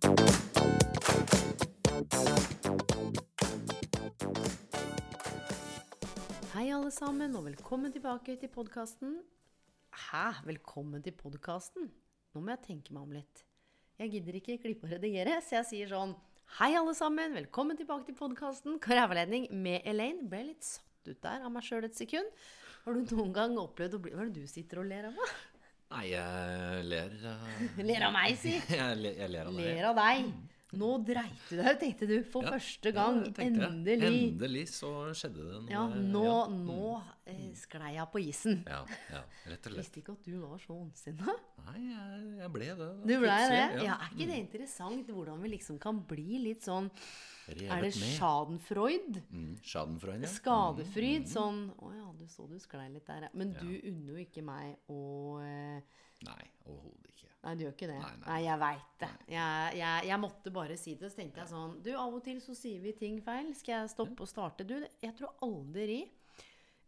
Hei, alle sammen, og velkommen tilbake til podkasten. Hæ? Velkommen til podkasten? Nå må jeg tenke meg om litt. Jeg gidder ikke klippe og redigere, så jeg sier sånn Hei, alle sammen, velkommen tilbake til podkasten Karriereveiledning med Elaine. Ble litt satt ut der av meg sjøl et sekund. Har du noen gang opplevd å bli Hva er det du sitter og ler av? Nei, jeg ler av... Ler av meg, si. jeg, ler, jeg ler av deg. Ler av deg. Nå dreit du deg ut, tenkte du. For Ja, første ja, gang. jeg tenkte det. Endelig. Endelig så skjedde det noe. Ja, nå, ja. nå eh, sklei jeg på isen. Ja, ja, rett og slett. Visste ikke at du var så ondsinna. Nei, jeg, jeg ble det. da, Du blei det? Ja, Er ikke det interessant hvordan vi liksom kan bli litt sånn Revet Er det med. schadenfreud? Mm, schadenfreud, ja. Skadefryd? Sånn Å ja, du så du sklei litt der, ja. Men Ja. du unner jo ikke meg å eh, Nei, overhodet ikke. Nei, du gjør ikke det. Nei, Nei, nei. jeg veit det. Jeg, jeg, jeg måtte bare si det. Så tenkte jeg sånn Du, av og til så sier vi ting feil. Skal jeg stoppe og starte? Du, jeg tror aldri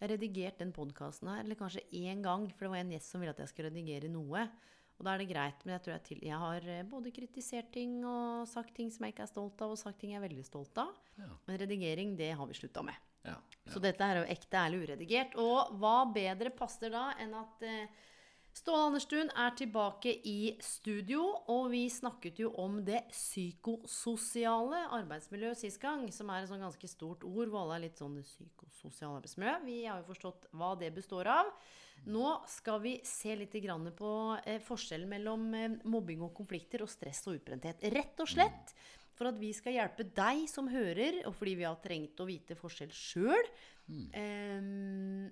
jeg har redigert den podkasten her, eller kanskje én gang, for det var en gjest som ville at jeg skulle redigere noe. Og da er det greit, men jeg tror jeg, til, jeg har eh, både kritisert ting og sagt ting som jeg ikke er stolt av, og sagt ting jeg er veldig stolt av. Ja. Men redigering, det har vi slutta med. Ja, Så dette er jo ekte, ærlig, uredigert. Og hva bedre passer da enn at eh, Ståle Anderstuen er tilbake i studio, og vi snakket jo om det psykososiale arbeidsmiljøet sist gang, som er et sånn ganske stort ord, hvor alle er litt sånn det psykososiale arbeidsmiljø. Vi har jo forstått hva det består av. Nå skal vi se litt grann på eh, forskjellen mellom eh, mobbing og konflikter og stress og utbrenthet. Rett og slett for at vi skal hjelpe deg som hører, og fordi vi har trengt å vite forskjell sjøl.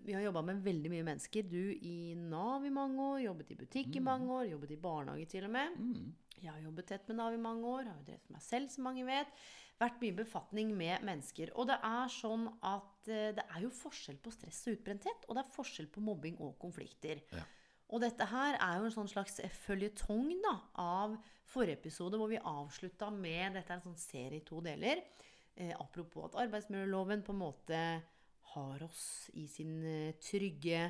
vi har jobba med veldig mye mennesker. Du i Nav i mange år, jobbet i butikk i mange år, jobbet i barnehage til og med. Jeg har jobbet tett med Nav i mange år, har jo drevet for meg selv, som mange vet. Vært mye befatning med mennesker. Og det er sånn at eh, det er jo forskjell på stress og utbrenthet, og det er forskjell på mobbing og konflikter. Ja. Og dette her er jo en sånn slags føljetong av forrige episode, hvor vi avslutta med Dette er en sånn serie i to deler. Eh, apropos at arbeidsmiljøloven på en måte har oss i sin eh, trygge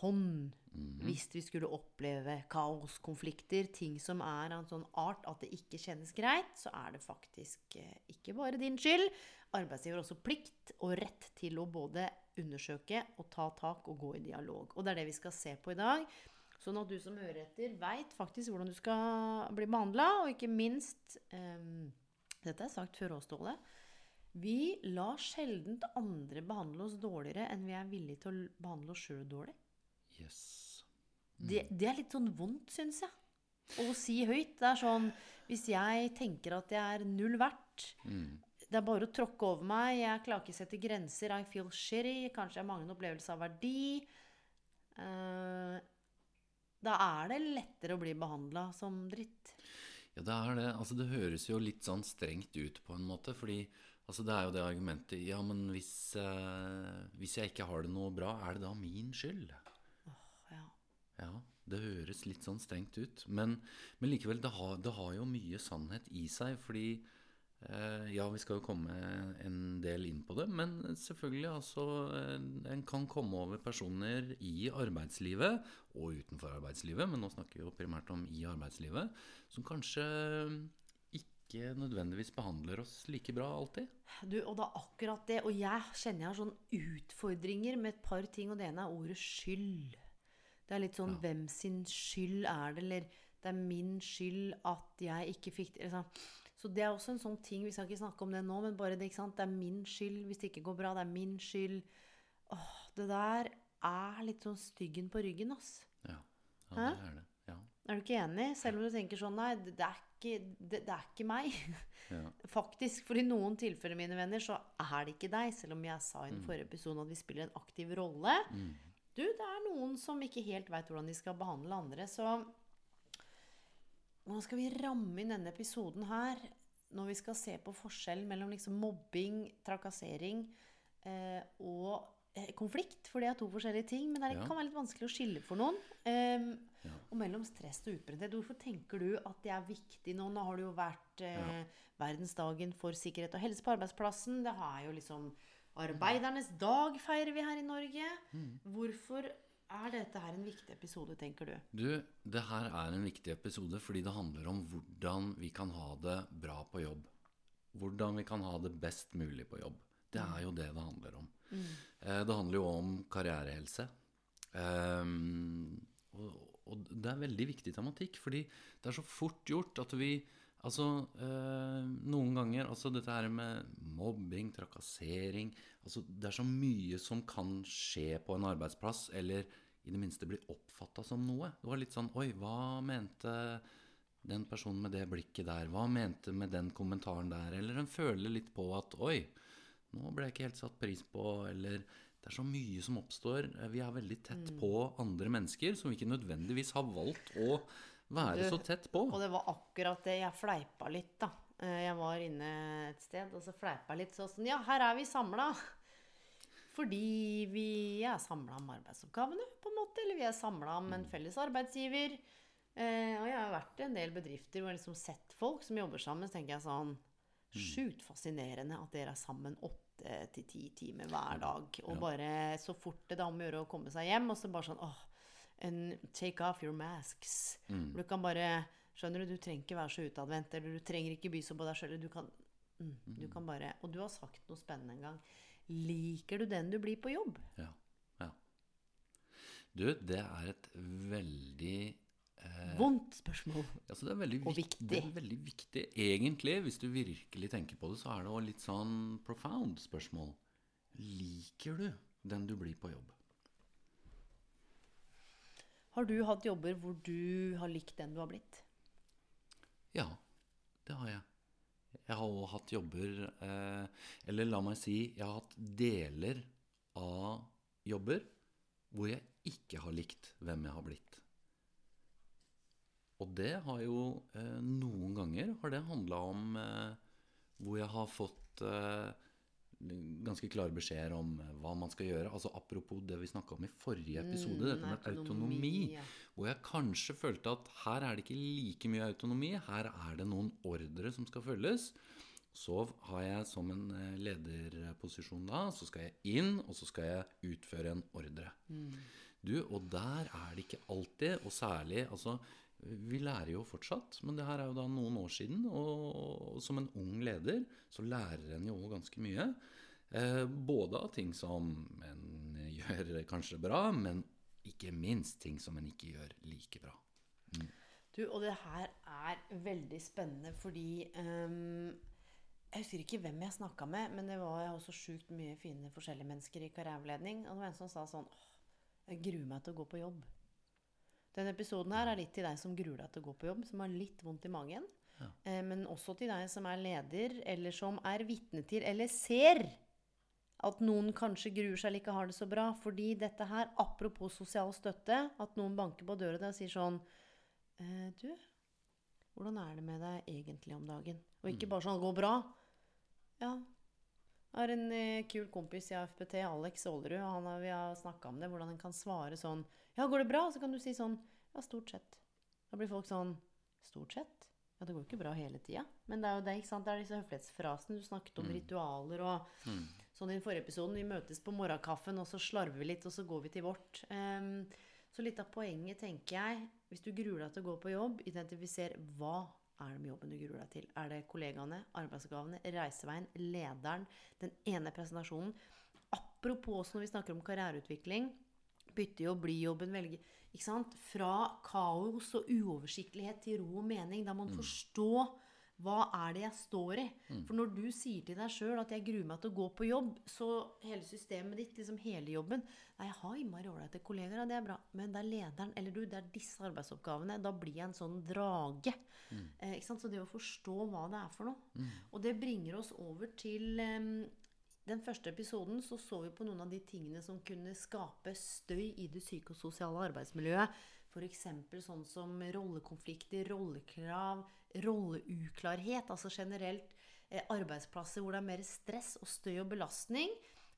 hånd hvis vi skulle oppleve kaos, konflikter, ting som er av en sånn art at det ikke kjennes greit, så er det faktisk eh, ikke bare din skyld. Arbeidsgiver har også plikt og rett til å både undersøke og ta tak og gå i dialog. Og det er det vi skal se på i dag. Sånn at du som hører etter, veit faktisk hvordan du skal bli behandla, og ikke minst um, Dette er sagt før òg, Ståle. Vi lar sjelden andre behandle oss dårligere enn vi er villige til å behandle oss sjøl dårlig. Yes. Det, det er litt sånn vondt, syns jeg. Å si høyt. Det er sånn Hvis jeg tenker at jeg er null verdt Mm. Det er bare å tråkke over meg. Jeg klarer ikke å sette grenser. I feel shitty. Kanskje jeg har en opplevelse av verdi. Uh, da er det lettere å bli behandla som dritt. Ja, det er det. Altså, det høres jo litt sånn strengt ut på en måte, fordi altså, det er jo det argumentet Ja, men hvis, eh, hvis jeg ikke har det noe bra, er det da min skyld? Ja. Det høres litt sånn strengt ut. Men, men likevel, det har, det har jo mye sannhet i seg. Fordi eh, Ja, vi skal jo komme en del inn på det. Men selvfølgelig, altså eh, En kan komme over personer i arbeidslivet og utenfor arbeidslivet, men nå snakker vi jo primært om i arbeidslivet, som kanskje ikke nødvendigvis behandler oss like bra alltid. Du, og det er akkurat det. Og jeg kjenner jeg har sånne utfordringer med et par ting, og det ene er ordet skyld. Det er litt sånn Ja. hvem sin skyld er det, eller det er min skyld at jeg ikke fikk det. Liksom. Så det er også en sånn ting, vi skal ikke snakke om det nå, men bare det, ikke sant. Det er min skyld hvis det ikke går bra. Det er min skyld. Åh, det der er litt sånn styggen på ryggen, ass. Ja, ja Hæ? det er det. Ja. Er du ikke enig? Selv om du tenker sånn, nei, det er ikke, det, det er ikke meg. Ja. Faktisk, for i noen tilfeller, mine venner, så er det ikke deg. Selv om jeg sa i den forrige episoden at vi spiller en aktiv rolle. Mm. Du, det er noen som ikke helt veit hvordan de skal behandle andre. Så hvordan skal vi ramme inn denne episoden her når vi skal se på forskjellen mellom liksom mobbing, trakassering eh, og eh, konflikt? For det er to forskjellige ting, men det Ja. kan være litt vanskelig å skille for noen. Um, Ja. Og mellom stress og utbrenthet. Hvorfor tenker du at det er viktig nå? Nå har det jo vært eh, verdensdagen for sikkerhet og helse på arbeidsplassen. Det har jo liksom Arbeidernes dag feirer vi her i Norge. Mm. Hvorfor er dette her en viktig episode, tenker du? Du, det her er en viktig episode fordi det handler om hvordan vi kan ha det bra på jobb. Hvordan vi kan ha det best mulig på jobb. Det er jo det det handler om. Mm. Det handler jo om karrierehelse. Um, og, og det er veldig viktig tematikk, fordi det er så fort gjort at vi Altså, øh, noen ganger Altså dette her med mobbing, trakassering Altså, det er så mye som kan skje på en arbeidsplass, eller i det minste bli oppfatta som noe. Det var litt sånn Oi, hva mente den personen med det blikket der? Hva mente med den kommentaren der? Eller en føler litt på at Oi, nå ble jeg ikke helt satt pris på, eller det er så mye som oppstår. Vi er veldig tett Mm. på andre mennesker som vi ikke nødvendigvis har valgt å være så tett på. Og det var akkurat det. Jeg fleipa litt, da. Eh, Jeg var inne et sted, og så fleipa jeg litt sånn Ja, her er vi samla. Fordi vi er samla om arbeidsoppgavene, på en måte. Eller vi er samla om en felles arbeidsgiver. Eh, og jeg har vært i en del bedrifter hvor jeg liksom sett folk som jobber sammen. Så tenker jeg sånn Sjukt fascinerende at dere er sammen åtte til ti timer hver dag. Og bare så fort det er om å gjøre å komme seg hjem, og så bare sånn åh, and take off your masks. Mm. Du kan bare Skjønner du, du trenger ikke være så utadvendt, eller du trenger ikke by så på deg sjøl. Du kan mm, Du kan bare Og du har sagt noe spennende en gang. Liker du den du blir på jobb? Ja. ja. Du, det er et veldig eh, Vondt spørsmål. altså Og viktig. Det er veldig viktig. Egentlig, hvis du virkelig tenker på det, så er det også litt sånn profound spørsmål. Liker du den du blir på jobb? Har du hatt jobber hvor du har likt den du har blitt? Ja, det har jeg. Jeg har òg hatt jobber eh, Eller la meg si, jeg har hatt deler av jobber hvor jeg ikke har likt hvem jeg har blitt. Og det har jo eh, Noen ganger har det handla om eh, hvor jeg har fått eh, ganske klare beskjeder om eh, hva man skal gjøre. Altså Apropos det vi snakka om i forrige episode, Mm, dette med autonomi. ja. Hvor jeg kanskje følte at her er det ikke like mye autonomi. Her er det noen ordre som skal følges. Så har jeg som en eh, lederposisjon da, så skal jeg inn, og så skal jeg utføre en ordre. Du, og der er det ikke alltid, og særlig altså, Vi lærer jo fortsatt, men det her er jo da noen år siden, og som en ung leder så lærer en jo ganske mye. Eh, både av ting som en gjør kanskje bra, men ikke minst ting som en ikke gjør like bra. Du, og det her er veldig spennende fordi um, Jeg husker ikke hvem jeg snakka med, men det var også sjukt mye fine forskjellige mennesker i karriereveiledning. Og det var en som sa sånn jeg gruer meg til å gå på jobb. Denne episoden her er litt til deg som gruer deg til å gå på jobb, som har litt vondt i magen. Ja. Eh, men også til deg som er leder, eller som er vitne til, eller ser at noen kanskje gruer seg eller ikke har det så bra. Fordi dette her, apropos sosial støtte, at noen banker på døra di og sier sånn eh, Du, hvordan er det med deg egentlig om dagen? Og ikke bare sånn 'Går bra'. Ja. Har en eh, kul kompis i AFPT, Alex Aalerud, og han har, vi har snakka om det. Hvordan en kan svare sånn 'Ja, går det bra?' Så kan du si sånn 'Ja, stort sett'. Da blir folk sånn 'Stort sett?' Ja, det går jo ikke bra hele tida. Men det er jo det, ikke sant? Det er disse høflighetsfrasene. Du snakket om ritualer og sånn i den forrige episoden. Vi møtes på morgenkaffen, og så slarver vi litt, og så går vi til vårt. Um, så litt av poenget, tenker jeg, hvis du gruer deg til å gå på jobb, identifiser hva er det med jobben du gruer deg til. Er det kollegaene, arbeidsoppgavene, reiseveien, lederen, den ene presentasjonen? Apropos når vi snakker om karriereutvikling. Bytte jobb, bli jobben, velge ikke sant? Fra kaos og uoversiktlighet til ro og mening. Må man forstå hva er det jeg står i. For når du sier til deg sjøl at 'jeg gruer meg til å gå på jobb', så hele systemet ditt, liksom hele jobben Nei, jeg har innmari ålreite kollegaer, det er bra, men det er lederen eller du, det er disse arbeidsoppgavene. Da blir jeg en sånn drage. Eh, ikke sant? Så det å forstå hva det er for noe. Og det bringer oss over til em, den første episoden så, så vi på noen av de tingene som kunne skape støy i det psykososiale arbeidsmiljøet. F.eks. sånn som rollekonflikter, rollekrav, rolleuklarhet. Altså generelt eh, arbeidsplasser hvor det er mer stress og støy og belastning.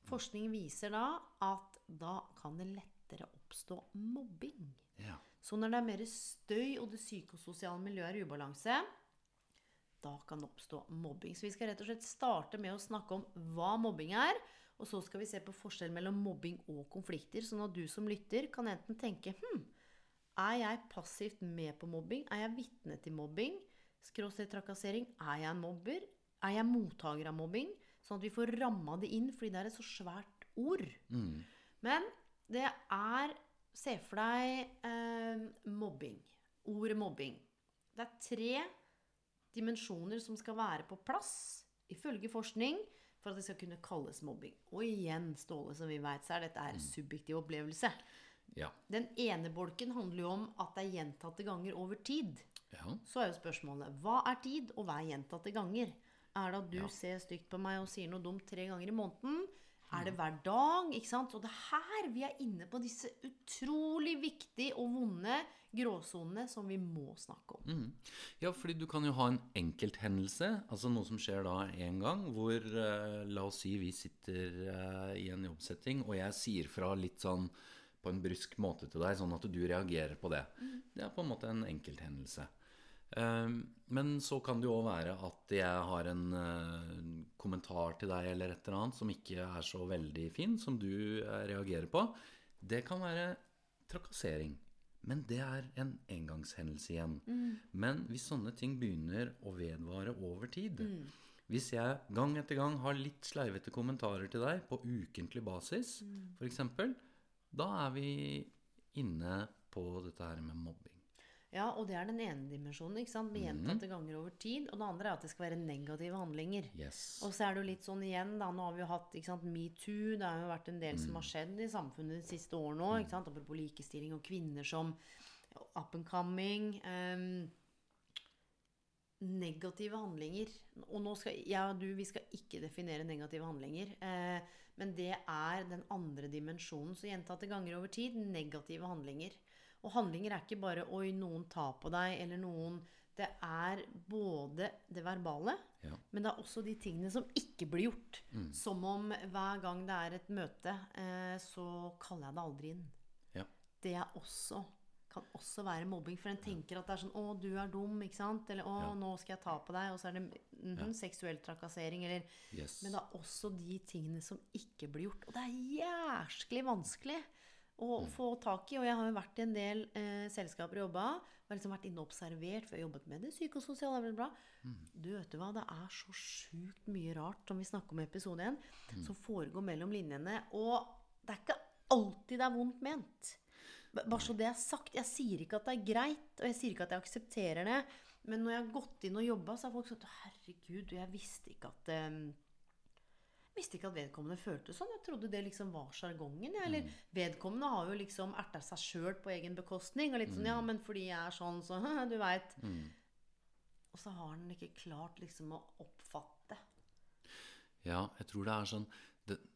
Forskning viser da at da kan det lettere oppstå mobbing. Ja. Så når det er mer støy og det psykososiale miljøet er ubalanse, da kan det oppstå mobbing. Så vi skal rett og slett starte med å snakke om hva mobbing er. Og så skal vi se på forskjell mellom mobbing og konflikter, sånn at du som lytter kan enten tenke hm, er jeg passivt med på mobbing? Er jeg vitne til mobbing? Skråstrek trakassering. Er jeg en mobber? Er jeg mottaker av mobbing? Sånn at vi får ramma det inn, fordi det er et så svært ord. Mm. Men det er Se for deg eh, mobbing. Ordet mobbing. Det er tre dimensjoner som skal være på plass, ifølge forskning, for at det skal kunne kalles mobbing. Og igjen, Ståle, som vi vet, så er dette her subjektiv opplevelse. Ja. Den ene bolken handler jo om at det er gjentatte ganger over tid. ja. Så er jo spørsmålet hva er tid, og hva er gjentatte ganger? Er det at du Ja. ser stygt på meg og sier noe dumt tre ganger i måneden? Er det hver dag? ikke sant? Og det er her vi er inne på disse utrolig viktige og vonde gråsonene som vi må snakke om. Mm. Ja, fordi du kan jo ha en enkelthendelse, altså noe som skjer da en gang, hvor eh, la oss si vi sitter eh, i en jobbsetting, og jeg sier fra litt sånn på en brysk måte til deg, sånn at du reagerer på det. Det er på en måte en enkelthendelse. Um, men så kan det jo òg være at jeg har en eh, kommentar til deg eller et eller annet som ikke er så veldig fin, som du eh, reagerer på. Det kan være trakassering. Men det er en engangshendelse igjen. Men hvis sånne ting begynner å vedvare over tid Hvis jeg gang etter gang har litt sleivete kommentarer til deg på ukentlig basis, for f.eks., da er vi inne på dette her med mobbing. Ja, og det er den ene dimensjonen. ikke sant? Med gjentatte ganger over tid. Og det andre er at det skal være negative handlinger. Yes. Og så er det jo litt sånn igjen, da. Nå har vi jo hatt ikke sant, metoo. Det har jo vært en del som har skjedd i samfunnet de siste årene òg. Apropos likestilling og kvinner som up and coming. Um, negative handlinger. Og nå skal jeg og du, vi skal ikke definere negative handlinger. Eh, men det er den andre dimensjonen. Så gjentatte ganger over tid negative handlinger. Og handlinger er ikke bare 'oi, noen tar på deg', eller noen Det er både det verbale, Ja. men det er også de tingene som ikke blir gjort. Som om hver gang det er et møte, eh, så kaller jeg det aldri inn. Ja. Det er også kan også være mobbing. For en tenker at det er sånn 'Å, du er dum', ikke sant? Eller 'Å, Ja. nå skal jeg ta på deg'. Og så er det mhm, seksuell trakassering. Eller Yes. Men det er også de tingene som ikke blir gjort. Og det er jæsklig vanskelig å få tak i. Og jeg har jo vært i en del eh, selskaper og jobba. Og liksom vært inne og observert, for jeg har jobbet med det psykososiale Mm. Du vet du hva, det er så sjukt mye rart, som vi snakker om i episode 1, som foregår mellom linjene. Og det er ikke alltid det er vondt ment. Bare så det er sagt. Jeg sier ikke at det er greit, og jeg sier ikke at jeg aksepterer det. Men når jeg har gått inn og jobba, så har folk sagt Herregud, jeg visste ikke at um, visste ikke at vedkommende følte sånn. Jeg trodde det liksom var sjargongen. Ja. Eller vedkommende har jo liksom erta seg sjøl på egen bekostning. Og litt sånn Ja, men fordi jeg er sånn, så du veit. Og så har den ikke klart liksom å oppfatte. Ja, jeg tror det er sånn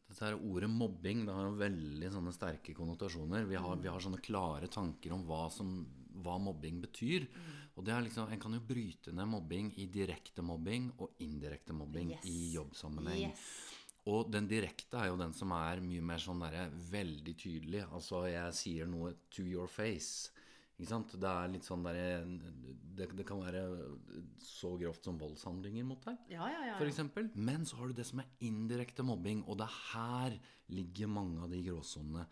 Dette her ordet mobbing det har jo veldig sånne sterke konnotasjoner. Vi har, vi har sånne klare tanker om hva, som, hva mobbing betyr. Og det er liksom, En kan jo bryte ned mobbing i direkte mobbing og indirekte mobbing Yes. i jobbsammenheng. Yes. Og den direkte er jo den som er mye mer sånn der, veldig tydelig. Altså jeg sier noe to your face. Ikke sant? Det er litt sånn der, det, det kan være så grovt som voldshandlinger mot deg Ja, ja, ja. ja. f.eks. Men så har du det som er indirekte mobbing, og det er her ligger mange av de gråsonene.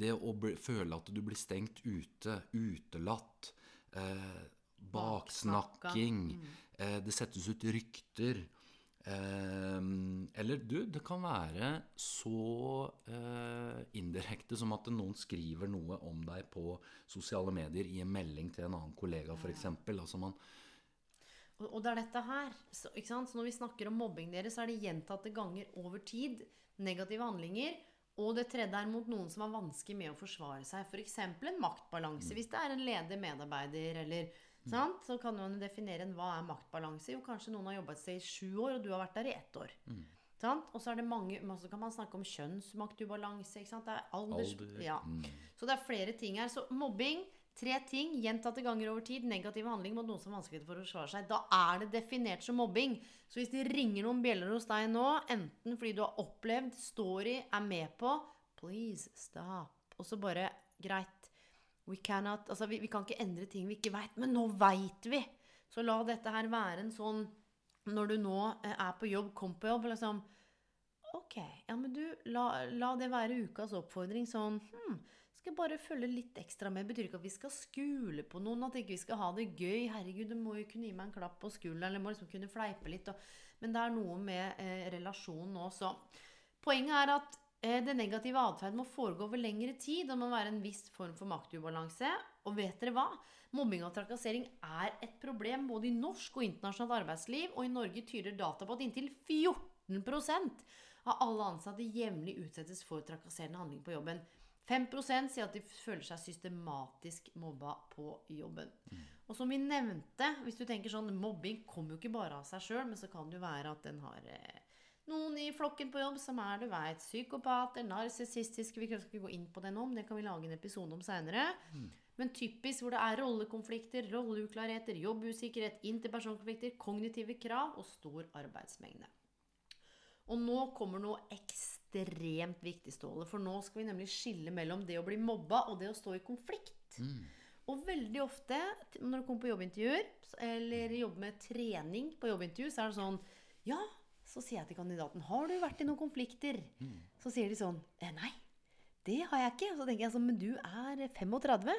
Det å bli, føle at du blir stengt ute, utelatt, eh, baksnakking, eh, det settes ut rykter. Eh, eller du, det kan være så eh, indirekte som at noen skriver noe om deg på sosiale medier i en melding til en annen kollega, f.eks. Altså man Og, det er dette her. Så, så når vi snakker om mobbing deres, så er det gjentatte ganger over tid negative handlinger. Og det tredje er mot noen som har vansker med å forsvare seg. F.eks. en maktbalanse. Hvis det er en ledig medarbeider eller sant? Så kan man definere en hva er maktbalanse. Jo, kanskje noen har jobbet et sted i sju år, og du har vært der i ett år. Sant? Og så er det mange kan man snakke om kjønnsmaktubalanse. Det er alders... Alder, Ja. mm. Så det er flere ting her. Så mobbing, tre ting, gjentatte ganger over tid, negative handlinger mot noen som har vanskeligheter for å forsvare seg. Da er det definert som mobbing. Så hvis det ringer noen bjeller hos deg nå, enten fordi du har opplevd, står i, er med på, please stop. Og så bare Greit. Cannot Altså, vi, vi kan ikke endre ting vi ikke veit, men nå veit vi! Så la dette her være en sånn Når du nå eh, er på jobb, kom på jobb, liksom Ok, ja, men du, la, la det være ukas oppfordring. Sånn hm, skal bare følge litt ekstra med. Betyr ikke at vi skal skule på noen, at ikke vi skal ha det gøy. Herregud, du må jo kunne gi meg en klapp på skulderen, eller må liksom kunne fleipe litt. Og, men det er noe med eh, relasjonen nå, så Poenget er at eh, det negative atferden må foregå over lengre tid. og må være en viss form for maktubalanse. Og vet dere hva? Mobbing og trakassering er et problem både i norsk og internasjonalt arbeidsliv, og i Norge tyder data på at inntil 14% av alle ansatte jevnlig utsettes for trakasserende handling på jobben. 5% sier at de føler seg systematisk mobba på jobben. Og som vi nevnte, hvis du tenker sånn Mobbing kommer jo ikke bare av seg sjøl, men så kan det jo være at den har eh, noen i flokken på jobb som er du vet, psykopater, narsissistiske Vi skal ikke gå inn på det nå, men det kan vi lage en episode om seinere. Men typisk hvor det er rollekonflikter, rolleuklarheter, jobbusikkerhet, interpersonkonflikter, kognitive krav og stor arbeidsmengde. Og nå kommer noe ekstremt viktig, Ståle. For nå skal vi nemlig skille mellom det å bli mobba og det å stå i konflikt. Og veldig ofte når du kommer på jobbintervjuer, eller jobber med trening på jobbintervju, så er det sånn Ja, så sier jeg til kandidaten Har du vært i noen konflikter? Så sier de sånn eh, Nei, det har jeg ikke. Så tenker jeg sånn Men du er 35.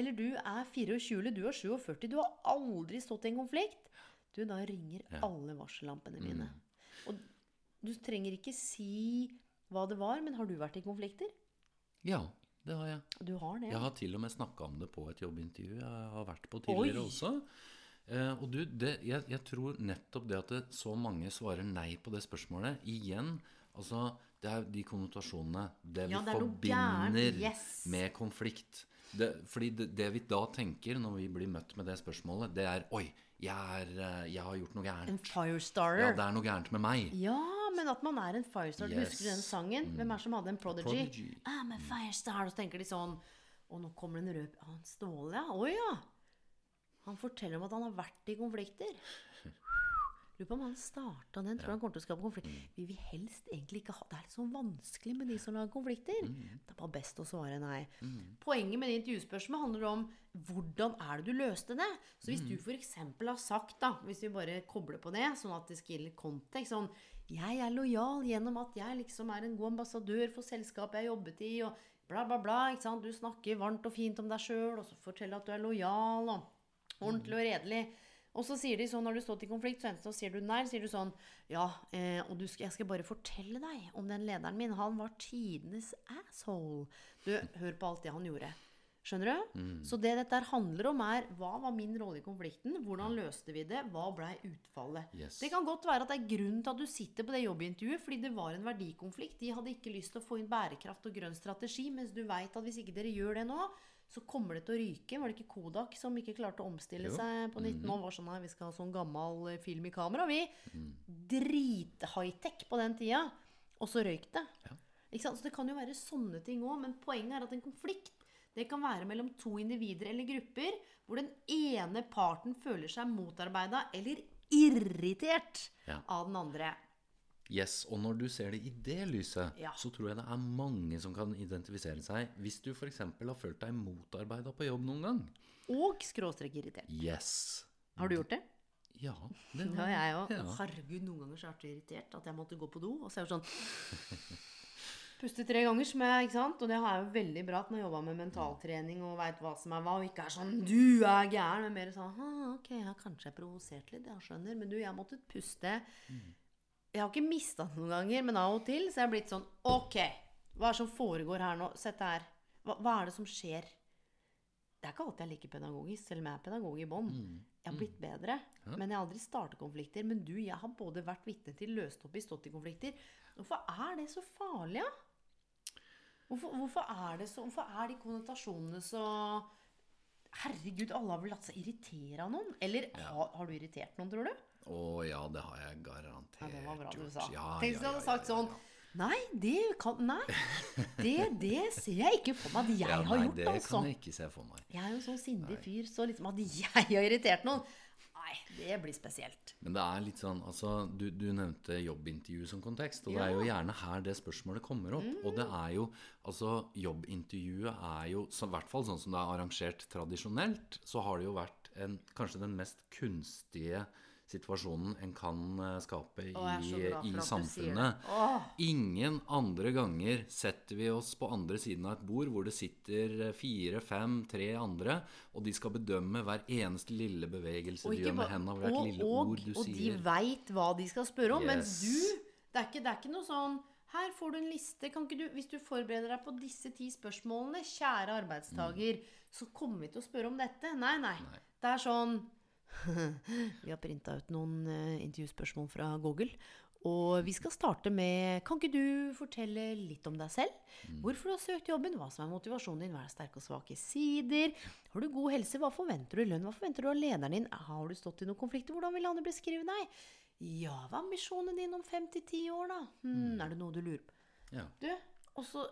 Eller du er 24, eller du er 47. Du har aldri stått i en konflikt. Du, da ringer Ja. alle varsellampene mine. Og du trenger ikke si hva det var, men har du vært i konflikter? Ja, det har jeg. Du har det. Jeg har til og med snakka om det på et jobbintervju jeg har vært på tidligere Oi. også. Eh, og du, det, jeg, jeg tror nettopp det at det, så mange svarer nei på det spørsmålet Igjen, altså Det er de konnotasjonene. Det vi Ja, det er forbinder Yes. med konflikt. Det, fordi det, det vi da tenker når vi blir møtt med det spørsmålet, det er Oi, jeg, er, eh, jeg har gjort noe gærent. En firestarter. Ja, det er noe gærent med meg. Ja, men at man er en firestarter. Yes. Husker du den sangen? Hvem er det som hadde en prodigy? Prodigy. I'm a firestar. Og så tenker de sånn Å, nå kommer det en rød ah, Ståle, ja. Å ja. Han forteller om at han har vært i konflikter. Lurer på om han starta den. Tror han kommer til å skape konflikt. Vi vil helst egentlig ikke ha Det er litt sånn vanskelig med de som lager konflikter. Det er bare best å svare nei. Poenget med det intervjuspørsmålet handler om hvordan er det du løste det? Så hvis du f.eks. har sagt, da, hvis vi bare kobler på det, sånn at det skiller kontekst sånn Jeg er lojal gjennom at jeg liksom er en god ambassadør for selskapet jeg jobbet i, og bla, bla, bla. ikke sant? Du snakker varmt og fint om deg sjøl, og så forteller at du er lojal og ordentlig og redelig. Og så sier de sånn når du står til konflikt, så enten så sier du nei, sier du sånn Ja, eh, og du skal, jeg skal bare fortelle deg om den lederen min. Han var tidenes asshole. Du, hør på alt det han gjorde. Skjønner du? Så det dette handler om, er hva var min rolle i konflikten? Hvordan løste vi det? Hva blei utfallet? Yes. Det kan godt være at det er grunnen til at du sitter på det jobbintervjuet, fordi det var en verdikonflikt. De hadde ikke lyst til å få inn bærekraft og grønn strategi, mens du veit at hvis ikke dere gjør det nå, så kommer det til å ryke. Var det ikke Kodak som ikke klarte å omstille Jo. seg på 19 år? Var sånn, nei, vi skal ha sånn gammel eh, film i kamera, vi. Drit-high-tech på den tida. Og så røyk det. Ja. Ikke sant? Så det kan jo være sånne ting òg, men poenget er at en konflikt det kan være mellom to individer eller grupper hvor den ene parten føler seg motarbeida eller irritert Ja. av den andre. Yes, og når du ser det i det lyset, Ja. så tror jeg det er mange som kan identifisere seg. Hvis du f.eks. har følt deg motarbeida på jobb noen gang. Og skråstrek irritert. Yes. Har du gjort det? Ja, det Ja, jeg òg. Ja. Herregud, noen ganger så er jeg så irritert at jeg måtte gå på do. Og så er jeg sånn Puste tre ganger, som jeg, ikke sant? Og det har jeg jo veldig bra at når jeg jobba med mentaltrening og veit hva som er hva, og ikke er sånn 'du er gæren', men mer sånn ah, 'ok, jeg har kanskje provosert litt, jeg skjønner', men du, jeg måtte puste. Jeg har ikke mista det noen ganger, men av og til så jeg jeg blitt sånn 'ok, hva er det som foregår her nå? Sett her. Hva, hva er det som skjer?' Det er ikke alltid jeg liker pedagogisk, selv om jeg er pedagog i bånn. Jeg har blitt bedre, men jeg har aldri startet konflikter. Men du, jeg har både vært vitne til, løst opp i, stått i konflikter. Hvorfor er det så farlig, da? Hvorfor, hvorfor er det så Hvorfor er de konnotasjonene så Herregud, alle har vel latt seg irritere av noen? Eller har, har du irritert noen, tror du? Å ja, det har jeg garantert gjort. Ja, det var bra du sa. Ja, Tenk hvis ja, du hadde ja, sagt ja, sånn. Nei, det kan Nei. Det, det ser jeg ikke for meg at jeg Ja, har nei, gjort, det altså. kan jeg ikke se for meg. Jeg er jo en sånn sindig fyr, så liksom at jeg har irritert noen Nei, det blir spesielt. Men det er litt sånn, altså Du, du nevnte jobbintervju som kontekst, og det er jo gjerne her det spørsmålet kommer opp. Og det er jo Altså, jobbintervjuet er jo, i hvert fall sånn som det er arrangert tradisjonelt, så har det jo vært en, kanskje den mest kunstige situasjonen en kan eh, skape i, i samfunnet. Ingen andre ganger setter vi oss på andre siden av et bord hvor det sitter eh, fire, fem, tre andre, og de skal bedømme hver eneste lille bevegelse de gjør med hendene, hvert og, lille og, ord du og de veit hva de skal spørre om. Yes. Men du det er, ikke, det er ikke noe sånn Her får du en liste. Du, hvis du forbereder deg på disse ti spørsmålene, kjære arbeidstaker, så kommer vi til å spørre om dette. Nei, nei. Nei. Det er sånn Vi har printa ut noen eh, intervjuspørsmål fra Google. Og vi skal starte med Kan ikke du fortelle litt om deg selv? Hvorfor du har søkt jobben? Hva som er motivasjonen din? Hva er sterke og svake sider? Har du god helse? Hva forventer du i lønn? Hva forventer du av lederen din? Har du stått i noen konflikter? Hvordan vil andre beskrive deg? Ja, hva er misjonen din om fem til ti år, da? Hmm, er det noe du lurer på? Ja. Du, og så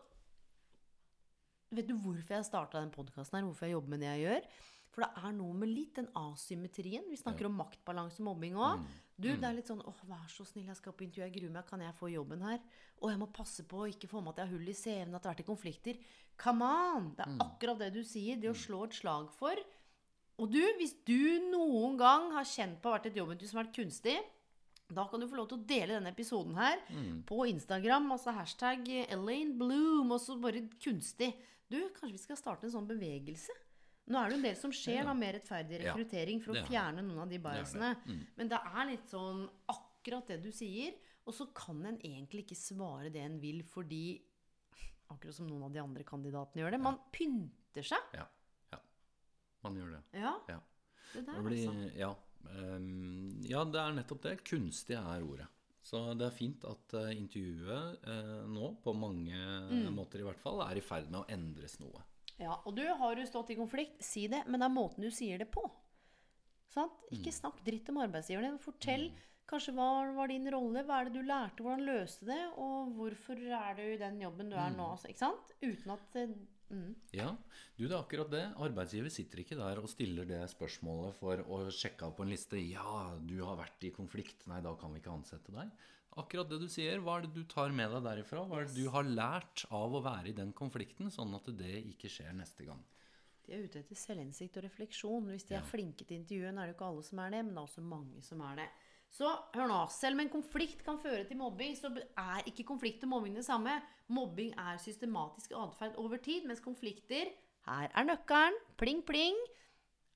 Vet du hvorfor jeg starta den podkasten her? Hvorfor jeg jobber med det jeg gjør? For det er noe med litt den asymmetrien. Vi snakker om maktbalanse og mobbing òg. Du, det er litt sånn åh, vær så snill, jeg skal på intervju, jeg gruer meg, kan jeg få jobben her? Og jeg må passe på å ikke få med at jeg har hull i CV-en, at det har vært i konflikter. Come on! Det er akkurat det du sier. Det å slå et slag for. Og du, hvis du noen gang har kjent på å ha vært et jobbintervju som har vært kunstig, da kan du få lov til å dele denne episoden her på Instagram. Altså hashtag Elaine Bloom, og så bare kunstig. Du, kanskje vi skal starte en sånn bevegelse? Nå er det jo en del som skjer, da, med rettferdig rekruttering for å er fjerne noen av de biasene. Mm. Men det er litt sånn akkurat det du sier. Og så kan en egentlig ikke svare det en vil fordi Akkurat som noen av de andre kandidatene gjør det. Man pynter seg. Ja. ja. Man gjør det. Ja. Ja. Det der, Det blir, altså. ja, ehm, ja, det er nettopp det. Kunstig er ordet. Så det er fint at eh, intervjuet eh, nå, på mange Mm. måter i hvert fall, er i ferd med å endres noe. Ja, og du, har du stått i konflikt, si det, men det er måten du sier det på. Sant? Mm. Ikke snakk dritt om arbeidsgiveren din. Fortell kanskje hva var din rolle, hva er det du lærte, hvordan løste det, og hvorfor er du i den jobben du er nå. altså, Ikke sant? Uten at eh, mm. Ja, du det er akkurat det. Arbeidsgiver sitter ikke der og stiller det spørsmålet for å sjekke av på en liste. Ja, du har vært i konflikt. Nei, da kan vi ikke ansette deg. Akkurat det du sier. Hva er det du tar med deg derifra? Hva er det du har lært av å være i den konflikten, sånn at det ikke skjer neste gang? De er ute etter selvinnsikt og refleksjon. Hvis de er flinke til intervjuet, er det jo ikke alle som er det, men det er også mange som er det. Så hør nå, selv om en konflikt kan føre til mobbing, så er ikke konflikt og mobbing det samme. Mobbing er systematisk atferd over tid, mens konflikter Her er nøkkelen. Pling, pling.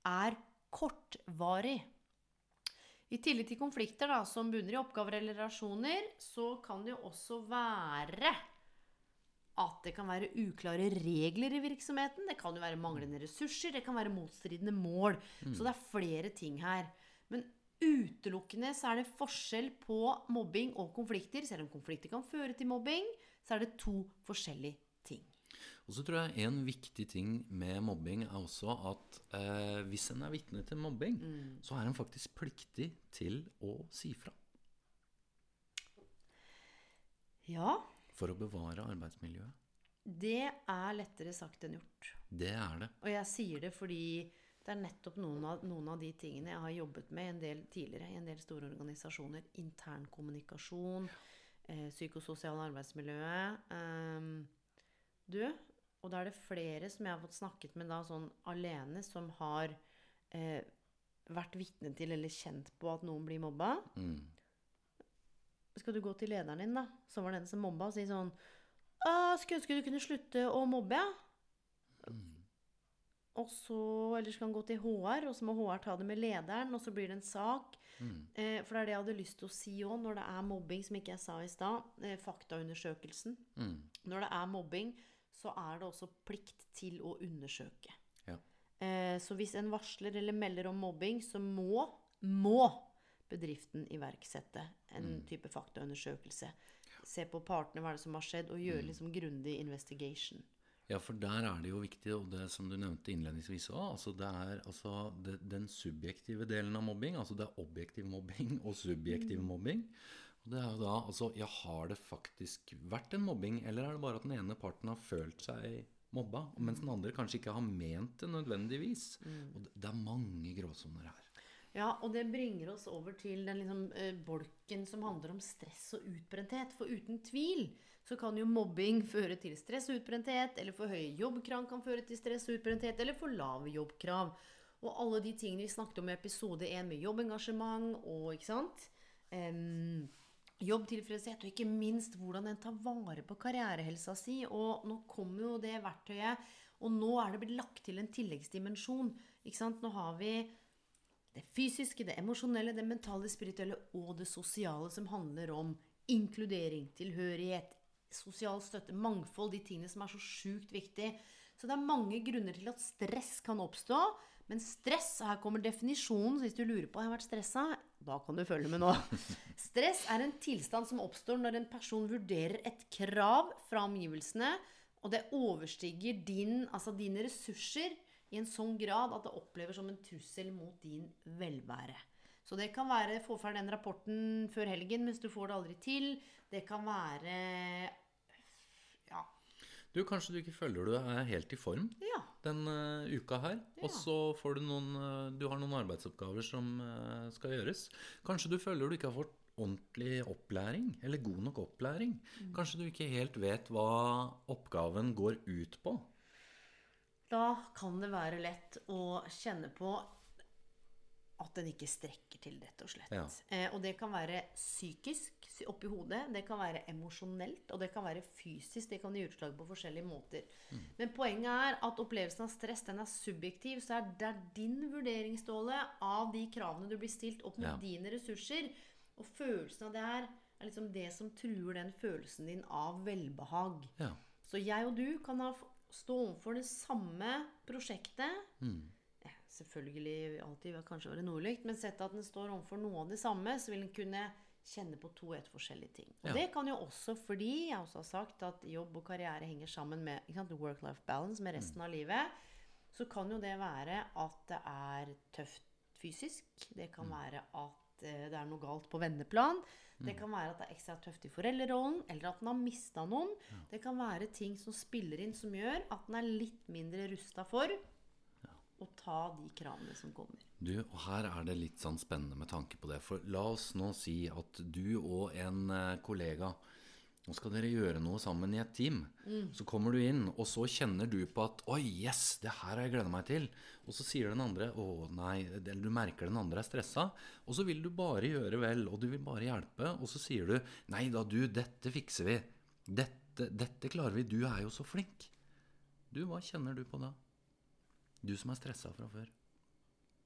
Er kortvarig. I tillegg til konflikter da, som bunner i oppgaver eller relasjoner, så kan det jo også være at det kan være uklare regler i virksomheten. Det kan jo være manglende ressurser, det kan være motstridende mål. Så det er flere ting her. Men utelukkende så er det forskjell på mobbing og konflikter. Selv om konflikter kan føre til mobbing, så er det to forskjellige ting. Og så tror jeg en viktig ting med mobbing er også at eh, hvis en er vitne til mobbing, så er en faktisk pliktig til å si fra. Ja, For å bevare arbeidsmiljøet. det er lettere sagt enn gjort. Det er det. Og jeg sier det fordi det er nettopp noen av, noen av de tingene jeg har jobbet med en del tidligere i en del store organisasjoner. Internkommunikasjon, eh, psykososiale arbeidsmiljøet. Eh, du, og da er det flere som jeg har fått snakket med da sånn alene, som har eh, vært vitne til eller kjent på at noen blir mobba. Mm. Skal du gå til lederen din, da, som var den som mobba, og si sånn Skulle ønske du kunne slutte å mobbe, ja. Og så, eller skal han gå til HR, og så må HR ta det med lederen, og så blir det en sak. Eh, for det er det jeg hadde lyst til å si òg, når det er mobbing, som ikke jeg sa i stad. Eh, faktaundersøkelsen. Mm. Når det er mobbing, så er det også plikt til å undersøke. Ja. Eh, så hvis en varsler eller melder om mobbing, så må, må bedriften iverksette en type faktaundersøkelse. Se på partene, hva er det som har skjedd, og gjøre liksom grundig investigation. Ja, for der er det jo viktig, og det som du nevnte innledningsvis òg, altså det er altså det, den subjektive delen av mobbing. Altså det er objektiv mobbing og subjektiv mobbing. Og det er jo da altså Ja, har det faktisk vært en mobbing, eller er det bare at den ene parten har følt seg mobba, mens den andre kanskje ikke har ment det nødvendigvis? Og det, er mange gråsoner her. Ja, og det bringer oss over til den liksom, eh, bolken som handler om stress og utbrenthet. For uten tvil så kan jo mobbing føre til stress og utbrenthet, eller for høye jobbkrav kan føre til stress og utbrenthet, eller for lave jobbkrav. Og alle de tingene vi snakket om i episode 1 med jobbengasjement og ikke sant? Em, jobbtilfredshet, og ikke minst hvordan en tar vare på karrierehelsa si. Og nå kommer jo det verktøyet, og nå er det blitt lagt til en tilleggsdimensjon. Ikke sant? Nå har vi det fysiske, det emosjonelle, det mentale, spirituelle og det sosiale som handler om inkludering, tilhørighet, sosial støtte, mangfold, de tingene som er så sjukt viktig. Så det er mange grunner til at stress kan oppstå. Men stress, og her kommer definisjonen, hvis du lurer på har jeg vært stressa, da kan du følge med nå. Stress er en tilstand som oppstår når en person vurderer et krav fra omgivelsene, og det overstiger din, altså dine ressurser i en sånn grad at det oppleves som en trussel mot din velvære. Så det kan være få ferdig den rapporten før helgen mens du får det aldri til. Det kan være. Du, kanskje du ikke føler du er helt i form ja. den eh, uka her, Ja. og så får du noen eh, Du har noen arbeidsoppgaver som eh, skal gjøres. Kanskje du føler du ikke har fått ordentlig opplæring, eller god nok opplæring. Mm. Kanskje du ikke helt vet hva oppgaven går ut på. Da kan det være lett å kjenne på at den ikke strekker til, rett og slett. Ja. Eh, og det kan være psykisk sy- oppi hodet, det kan være emosjonelt, og det kan være fysisk. Det kan gi utslag på forskjellige måter. Men poenget er at opplevelsen av stress den er subjektiv. Så er det er din vurdering, Ståle, av de kravene du blir stilt opp mot Ja. dine ressurser. Og følelsen av det her er liksom det som truer den følelsen din av velbehag. Ja. Så jeg og du kan ha, stå overfor det samme prosjektet. Mm Selvfølgelig alltid kanskje være nordlykt, men sett at den står overfor noe av det samme, så vil den kunne kjenne på to helt forskjellige ting. Og Ja. det kan jo også fordi jeg også har sagt at jobb og karriere henger sammen med work-life balance med resten av livet. Så kan jo det være at det er tøft fysisk. Det kan være at eh, det er noe galt på venneplan. Det kan være at det er ekstra tøft i foreldrerollen, eller at den har mista noen. Det kan være ting som spiller inn, som gjør at den er litt mindre rusta for å ta de kravene som kommer. Du, og her er det litt sånn spennende med tanke på det. For la oss nå si at du og en eh, kollega Nå skal dere gjøre noe sammen i et team. Så kommer du inn, og så kjenner du på at Oi, yes, det her har jeg gleda meg til. Og så sier den andre Å, nei. Eller du merker den andre er stressa. Og så vil du bare gjøre vel, og du vil bare hjelpe. Og så sier du Nei da, du, dette fikser vi. Dette, dette klarer vi. Du er jo så flink. Du, hva kjenner du på da? Du som er stressa fra før.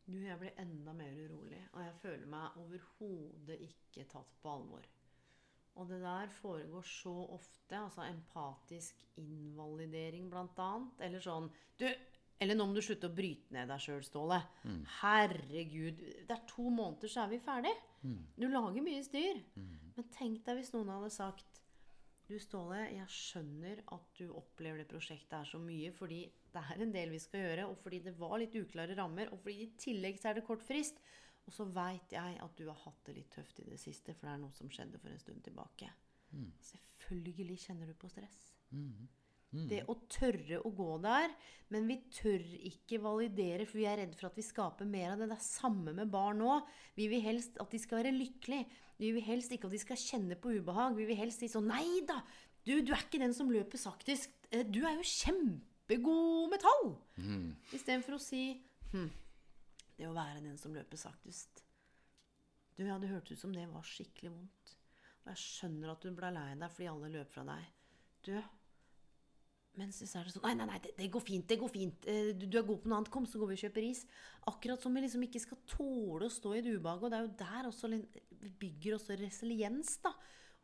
Du, jeg blir enda mer urolig, og jeg føler meg overhodet ikke tatt på alvor. Og det der foregår så ofte, altså empatisk invalidering blant annet, eller sånn Du, eller nå må du slutte å bryte ned deg sjøl, Ståle. Herregud, det er to måneder, så er vi ferdig. Du lager mye styr. Men tenk deg hvis noen hadde sagt du Ståle, jeg skjønner at du opplever det prosjektet her så mye, fordi det er en del vi skal gjøre, og fordi det var litt uklare rammer, og fordi i tillegg så er det kort frist. Og så veit jeg at du har hatt det litt tøft i det siste, for det er noe som skjedde for en stund tilbake. Selvfølgelig kjenner du på stress. Det å tørre å gå der, men vi tør ikke validere, for vi er redd for at vi skaper mer av det. Det er samme med barn nå. Vi vil helst at de skal være lykkelige. Vi vil helst ikke at de skal kjenne på ubehag. Vi vil helst si sånn Nei da! Du, du er ikke den som løper saktest. Eh, Du er jo kjempegod med tall! Istedenfor å si hm, det å være den som løper saktest. Du, ja, det hørtes ut som det var skikkelig vondt. Og jeg skjønner at du ble lei deg fordi alle løp fra deg. Du, men så er det sånn Nei, nei, nei, det, det går fint. det går fint. Eh, Du, du er god på noe annet. Kom, så går vi og kjøper is. Akkurat som vi liksom ikke skal tåle å stå i et ubehag. Og det er jo der også vi bygger også resiliens, da.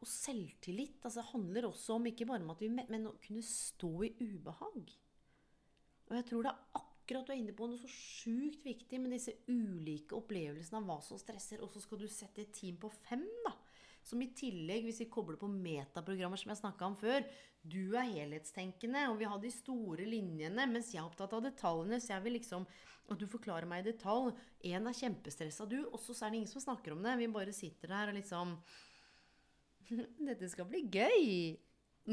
Og selvtillit. Altså, det handler også om ikke bare om at vi Men å kunne stå i ubehag. Og jeg tror det er akkurat du er inne på noe så sjukt viktig med disse ulike opplevelsene av hva som stresser. Og så skal du sette et team på fem, da. Som i tillegg, hvis vi kobler på metaprogrammer som jeg snakka om før Du er helhetstenkende, og vi har de store linjene, mens jeg er opptatt av detaljene. Så jeg vil liksom Og du forklarer meg i detalj. Én er kjempestressa, du, og så er det ingen som snakker om det. Vi bare sitter der og liksom Dette skal bli gøy.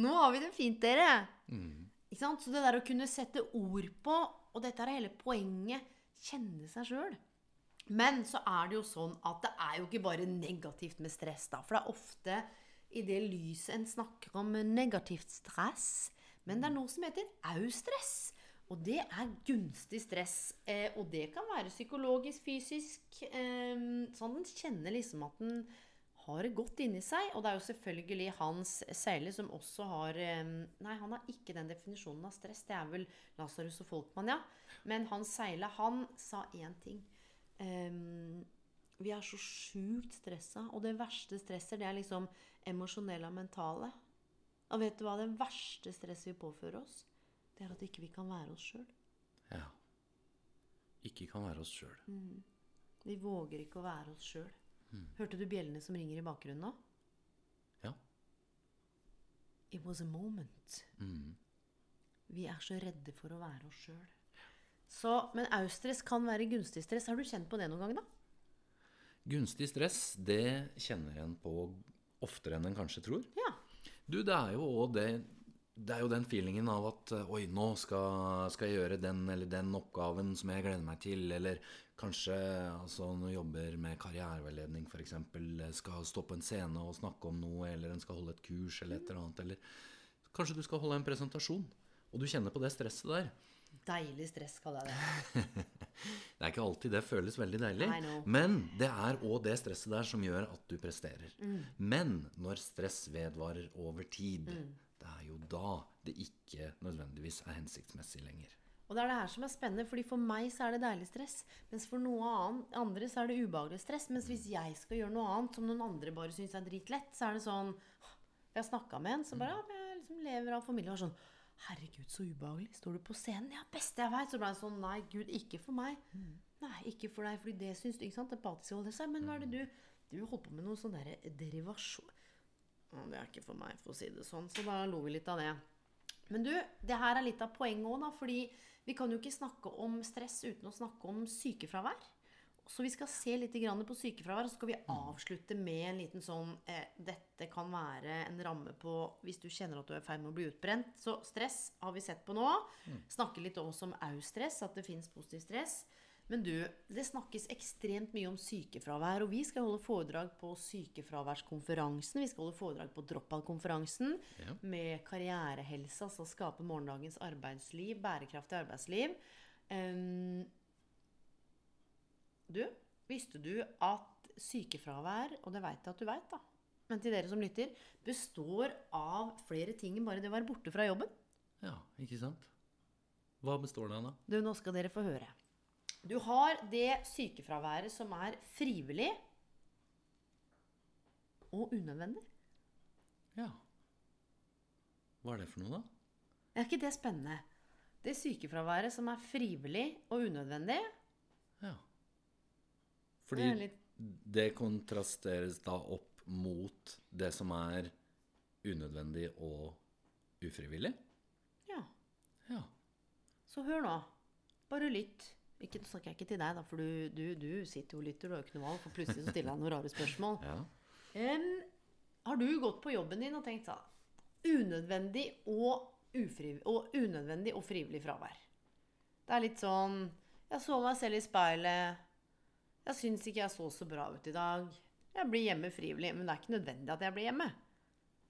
Nå har vi det fint, dere. Ikke sant? Så det der å kunne sette ord på, og dette er hele poenget, kjenne seg sjøl. Men så er det jo sånn at det er jo ikke bare negativt med stress, da. For det er ofte i det lyset en snakker om negativt stress. Men det er noe som heter au-stress. Og det er gunstig stress. Eh, og det kan være psykologisk, fysisk. Eh, sånn den kjenner liksom at den har det godt inni seg. Og det er jo selvfølgelig Hans Seile som også har eh, Nei, han har ikke den definisjonen av stress. Det er vel Lasarus og Folkmann, ja. Men Hans Seile, han sa én ting. Ehm, vi er så sjukt stressa. Og det verste stresset, det er liksom emosjonelle og mentale. Og vet du hva det verste stresset vi påfører oss? Det er at ikke vi kan være oss sjøl. Ja. Ikke kan være oss sjøl. Vi våger ikke å være oss sjøl. Hørte du bjellene som ringer i bakgrunnen nå? Ja. It was a moment. Vi er så redde for å være oss sjøl. Men austress kan være gunstig stress. Har du kjent på det noen gang, da? Gunstig stress, det kjenner en på oftere enn en kanskje tror. Ja. Du, det er jo òg det Det er jo den feelingen av at Oi, nå skal, skal jeg gjøre den eller den oppgaven som jeg gleder meg til. Eller kanskje altså, når du jobber med karriereveiledning f.eks. Skal stå på en scene og snakke om noe, eller en skal holde et kurs eller et eller annet. Eller kanskje du skal holde en presentasjon, og du kjenner på det stresset der. Deilig stress, kaller jeg det. Det er ikke alltid det føles veldig deilig. Men det er òg det stresset der som gjør at du presterer. Men når stress vedvarer over tid, det er jo da det ikke nødvendigvis er hensiktsmessig lenger. Og det er det her som er spennende, fordi for meg så er det deilig stress. Mens for noen andre så er det ubehagelig stress. Mens hvis jeg skal gjøre noe annet som noen andre bare syns er dritlett, så er det sånn Jeg har snakka med en som bare ja, jeg liksom lever av familie og sånn Herregud, så ubehagelig. Står du på scenen? Ja, beste jeg veit. Så ble jeg sånn Nei, gud, ikke for meg. Nei, ikke for deg, fordi det syns du Ikke sant? Empatisk holder seg. Men hva er det du Du holder på med noe sånn derre derivasjon Det er ikke for meg, for å si det sånn. Så da lo vi litt av det. Men du, det her er litt av poenget òg, da. Fordi vi kan jo ikke snakke om stress uten å snakke om sykefravær. Så vi skal se litt på sykefravær, og så skal vi avslutte med en liten sånn eh, Dette kan være en ramme på hvis du kjenner at du er i ferd med å bli utbrent. Så stress har vi sett på nå. Snakke litt også om au-stress, at det fins positiv stress. Men du, det snakkes ekstremt mye om sykefravær, og vi skal holde foredrag på sykefraværskonferansen. Vi skal holde foredrag på Dropout-konferansen Ja. med karrierehelse, altså skape morgendagens arbeidsliv, bærekraftig arbeidsliv. Ehm, du, visste du at sykefravær, og det veit jeg at du veit, da, men til dere som lytter, består av flere ting enn bare det å være borte fra jobben? Ja, ikke sant? Hva består det av, da? Du, nå skal dere få høre. Du har det sykefraværet som er frivillig og unødvendig. Ja. Hva er det for noe, da? Er ikke det spennende? Det sykefraværet som er frivillig og unødvendig, Fordi det, litt det kontrasteres da opp mot det som er unødvendig og ufrivillig? Ja. Ja. Så hør nå. Bare lytt. Ikke, nå snakker jeg ikke til deg, da, for du, du, du sitter jo og lytter. Du har jo ikke noe valg, for plutselig så stiller jeg noen rare spørsmål. ja. Um, har du gått på jobben din og tenkt sånn Unødvendig og, ufriv- og unødvendig og frivillig fravær. Det er litt sånn Jeg så meg selv i speilet. Jeg syns ikke jeg så så bra ut i dag. Jeg blir hjemme frivillig, men det er ikke nødvendig at jeg blir hjemme.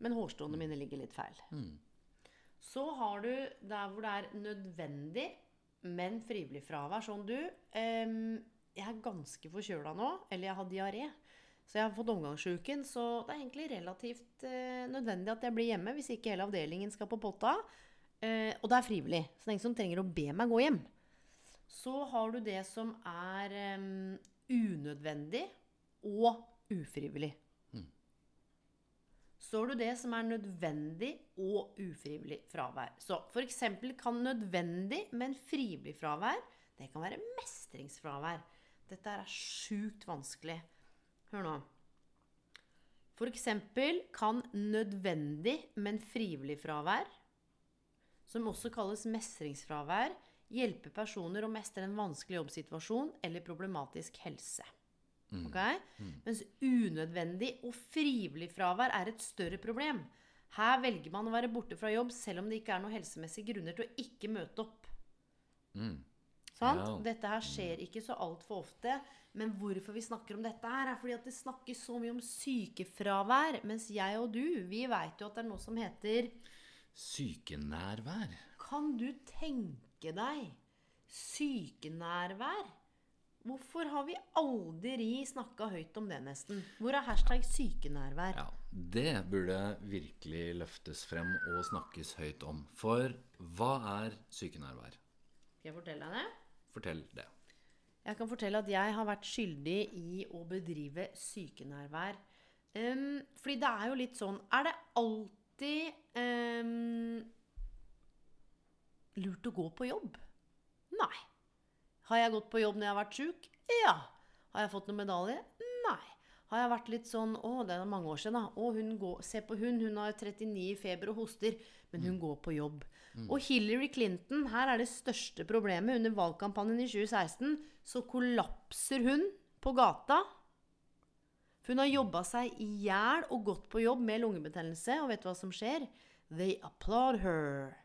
Men hårstråene mine ligger litt feil. Så har du der hvor det er nødvendig, men frivillig fravær. Sånn du em, Jeg er ganske forkjøla nå, eller jeg har diaré. Så jeg har fått omgangssjuken, så det er egentlig relativt eh, nødvendig at jeg blir hjemme hvis ikke hele avdelingen skal på potta. Eh, og det er frivillig, så det er ingen som trenger å be meg gå hjem. Så har du det som er unødvendig og ufrivillig. Så Står du det som er nødvendig og ufrivillig fravær. Så f.eks. kan nødvendig, men frivillig fravær, det kan være mestringsfravær. Dette er sjukt vanskelig. Hør nå. F.eks. kan nødvendig, men frivillig fravær, som også kalles mestringsfravær, hjelpe personer å mestre en vanskelig jobbsituasjon eller problematisk helse. Ok? Mens unødvendig og frivillig fravær er et større problem. Her velger man å være borte fra jobb selv om det ikke er noen helsemessige grunner til å ikke møte opp. Sant? Ja. Dette her skjer ikke så altfor ofte. Men hvorfor vi snakker om dette her, er fordi at det snakkes så mye om sykefravær. Mens jeg og du, vi veit jo at det er noe som heter Sykenærvær. Kan du tenke deg sykenærvær? Hvorfor har vi aldri snakka høyt om det, nesten? Hvor er hashtag sykenærvær? Ja, det burde virkelig løftes frem og snakkes høyt om. For hva er sykenærvær? Skal jeg fortelle deg det? Fortell det. Jeg kan fortelle at jeg har vært skyldig i å bedrive sykenærvær. Um, fordi det er jo litt sånn Er det alltid um, lurt å gå på jobb? Nei. Har jeg gått på jobb når jeg har vært sjuk? Ja. Har jeg fått noen medalje? Nei. Har jeg vært litt sånn Å, det er mange år siden, da. Å, hun går, se på hun. Hun har 39 i feber og hoster. Men hun går på jobb. Og Hillary Clinton, her er det største problemet. Under valgkampanjen i 2016 så kollapser hun på gata. For hun har jobba seg i hjel og gått på jobb med lungebetennelse. Og vet du hva som skjer? They applaud her.